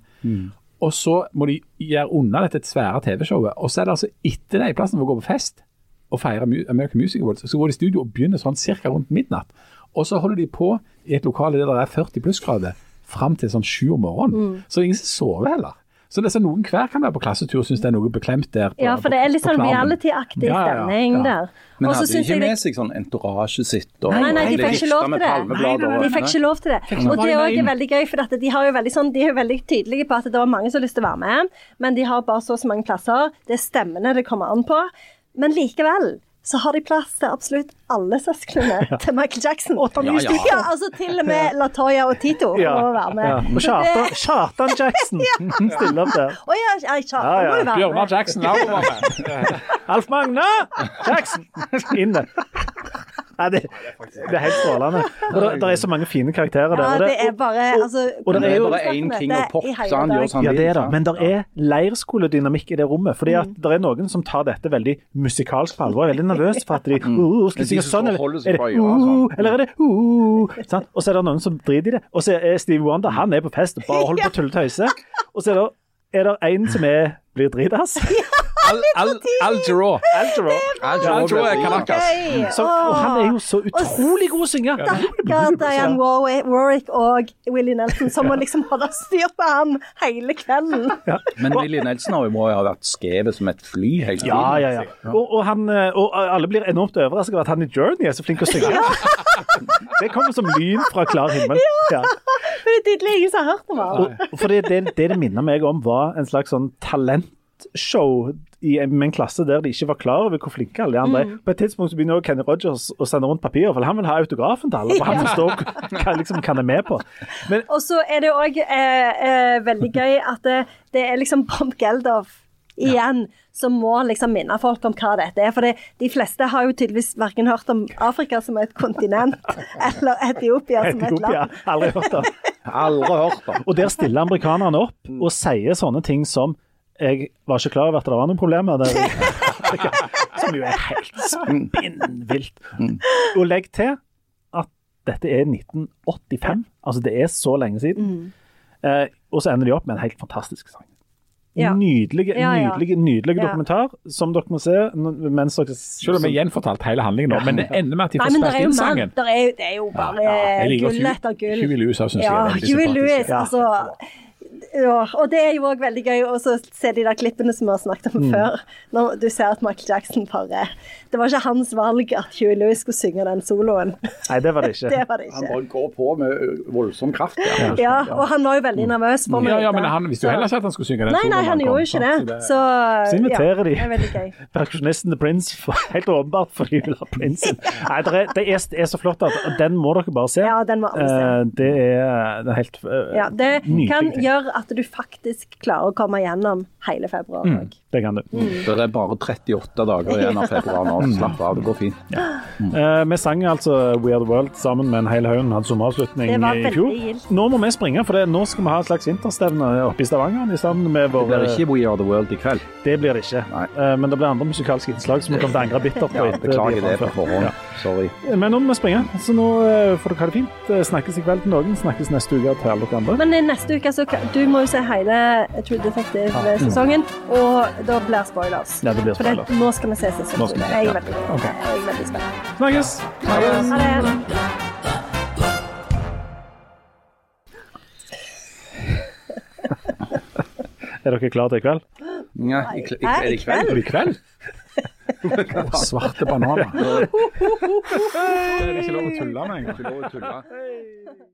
Og så må de gjøre unna dette svære TV-showet. Og så er det altså etter det, i plassen for å gå på fest og feire American Music Awards, så går de i studio og begynner sånn ca. rundt midnatt. Og så holder de på i et lokale der det er 40 plussgrader fram til sånn sju om morgenen. Så er ingen som sover heller. Så det er så noen hver kan være på klassetur og synes det er noe beklemt der. på- Ja, for det er litt sånn reality-aktig stemning ja, ja. Ja. der. Men hadde de ikke med seg sånn entorasje sitt? Og, Nei, nei, de fikk ikke lov til det. De fikk ikke lov til det. Og det er også veldig gøy, for at de, har jo veldig sånn, de er jo veldig tydelige på at det var mange som har lyst til å være med, men de har bare så og så mange plasser. Det er stemmene det kommer an på. Men likevel så har de plass til absolutt alle søsknene til Michael Jackson. Ja, ja. Ja, altså til og med Latoya og Tito Ja. må være med. Ja. Og Kjartan, Kjartan Jackson <laughs> stiller opp der. Å ja, ja, Kjartan Ja, ja. må jo være Bjørnar Jackson Jackson også være med. Alf Magne Jackson inne. Nei, det, det er helt strålende. Og det, det er så mange fine karakterer der. Ja, det er bare altså, og det er jo- bare én king og pop, så han gjør sånn Ja, det er det. Men det er leirskoledynamikk i det rommet. fordi at det er noen som tar dette veldig musikalsk på alvor. Er veldig nervøs for at de <laughs> uh, skal synge sånn, eller er det uh, sånn. eller er det uh, sant? Og så er det noen som driter i det. Og så er Steve Wonder han er på fest og bare holder på <laughs> å tulle og tøyse. Og så er det, er det en som er, blir dritas. <laughs> Al, Al, Al Jarreau. Altero. Al Al Jarreau er kanakas. Og han er jo så utrolig god å synge. Stakkar Dianne Warwick, Warwick og Willie Nelson som må liksom holde styr på ham hele kvelden. Men Willy Nelson har jo må jo ha vært skrevet som et fly hele tiden. Ja, ja, ja. Og, og, han, eh, og alle blir enormt overrasket over at han i Journey er så flink å synge. <laughs> Det kommer som lyn fra klar himmel. Ja. For det er tydelig ingen som har hørt om ham. Det, det, det det minner meg om, var en slags sånn talentshow i en, med en klasse der de ikke var klar over hvor flinke alle de andre er. På et tidspunkt så begynner også Kenny Rogers å sende rundt papirer, for han vil ha autografen til alle. For han forstår hva liksom, hva han er med på. Men Og så er det òg eh, eh, veldig gøy at det, det er liksom Bob Geldof igjen som må liksom minne folk om hva dette er. For det, de fleste har jo tydeligvis verken hørt om Afrika som et kontinent, <laughs> eller Etiopia som et Etiopia, land. aldri hørt om. Aldri hørt om. Og der stiller amerikanerne opp og sier sånne ting som Jeg var ikke klar over at det var noen problemer der. <laughs> Som jo er helt spinnvilt. Og legg til at dette er 1985. Altså det er så lenge siden. Eh, og så ender de opp med en helt fantastisk sang. Ja. Nydelige, Ja, ja. nydelige, nydelige Ja. dokumentar som dere må se mens dere Selv om vi gjenfortalt hele handlingen nå, men det ender med at de får spilt inn sangen. Der er, jo- det er jo bare gull etter gull. Huey Lewis syns jeg Ja, er veldig sympatisk. Lewis, Ja. altså. Og det er jo òg veldig gøy å se de der klippene som vi har snakket om før. Når du ser at Michael Jackson bare Det var ikke hans valg at Huey Lewis skulle synge den soloen. Nei, det var det <laughs> ikke. Det var det Han bare går på med voldsom kraft. Ja. Ja, og han var jo veldig nervøs for meg. Ja, ja, men han visste jo heller ikke at han skulle synge den Nei, nei, han, han gjorde ikke det. Så, Så inviterer de. ja, gøy. <laughs> Perkusjonisten The Prince, for- helt åpenbart fordi de vil ha Prinsen. Nei, det er, det, er, det er så flott at den må dere bare se. Ja, den må alle se. Eh, det, er, det er helt uh, Ja, det nydelig kan gjøre at at du faktisk klarer å komme gjennom hele februar Mm. Det kan du. Det er bare 38 dager igjen av februar nå. Slapp av, det går fint. Eh, vi sang altså We Are The World sammen med en hel haug. Hadde sommeravslutning i fjor. Nå må vi springe, for det, nå skal vi ha et slags vinterstevne oppe i Stavanger. I sammen med Det blir ikke We Are The World i kveld. det blir det ikke. Eh, men det blir andre musikalske innslag som vi kommer til å angre bittert på. Ja, beklager er det på forhånd. Ja. Sorry. Men nå må vi springe, så nå eh, får dere ha det fint. Eh, Snakkes i kveld til noen, snakkes neste uke til alle dere andre. Men neste uke så du må jo se hele True Detective-sesongen, og da blir spoilers. Ja, det blir For det, nå skal vi se siste episode. Jeg er ja. okay. Jeg er veldig spent. Snakkes! Ha det. <laughs> Er dere klare til i kveld? Ja, i, kl- i, er i kveld? I kveld? <laughs> Svarte bananer. Det er ikke lov å tulle med engang.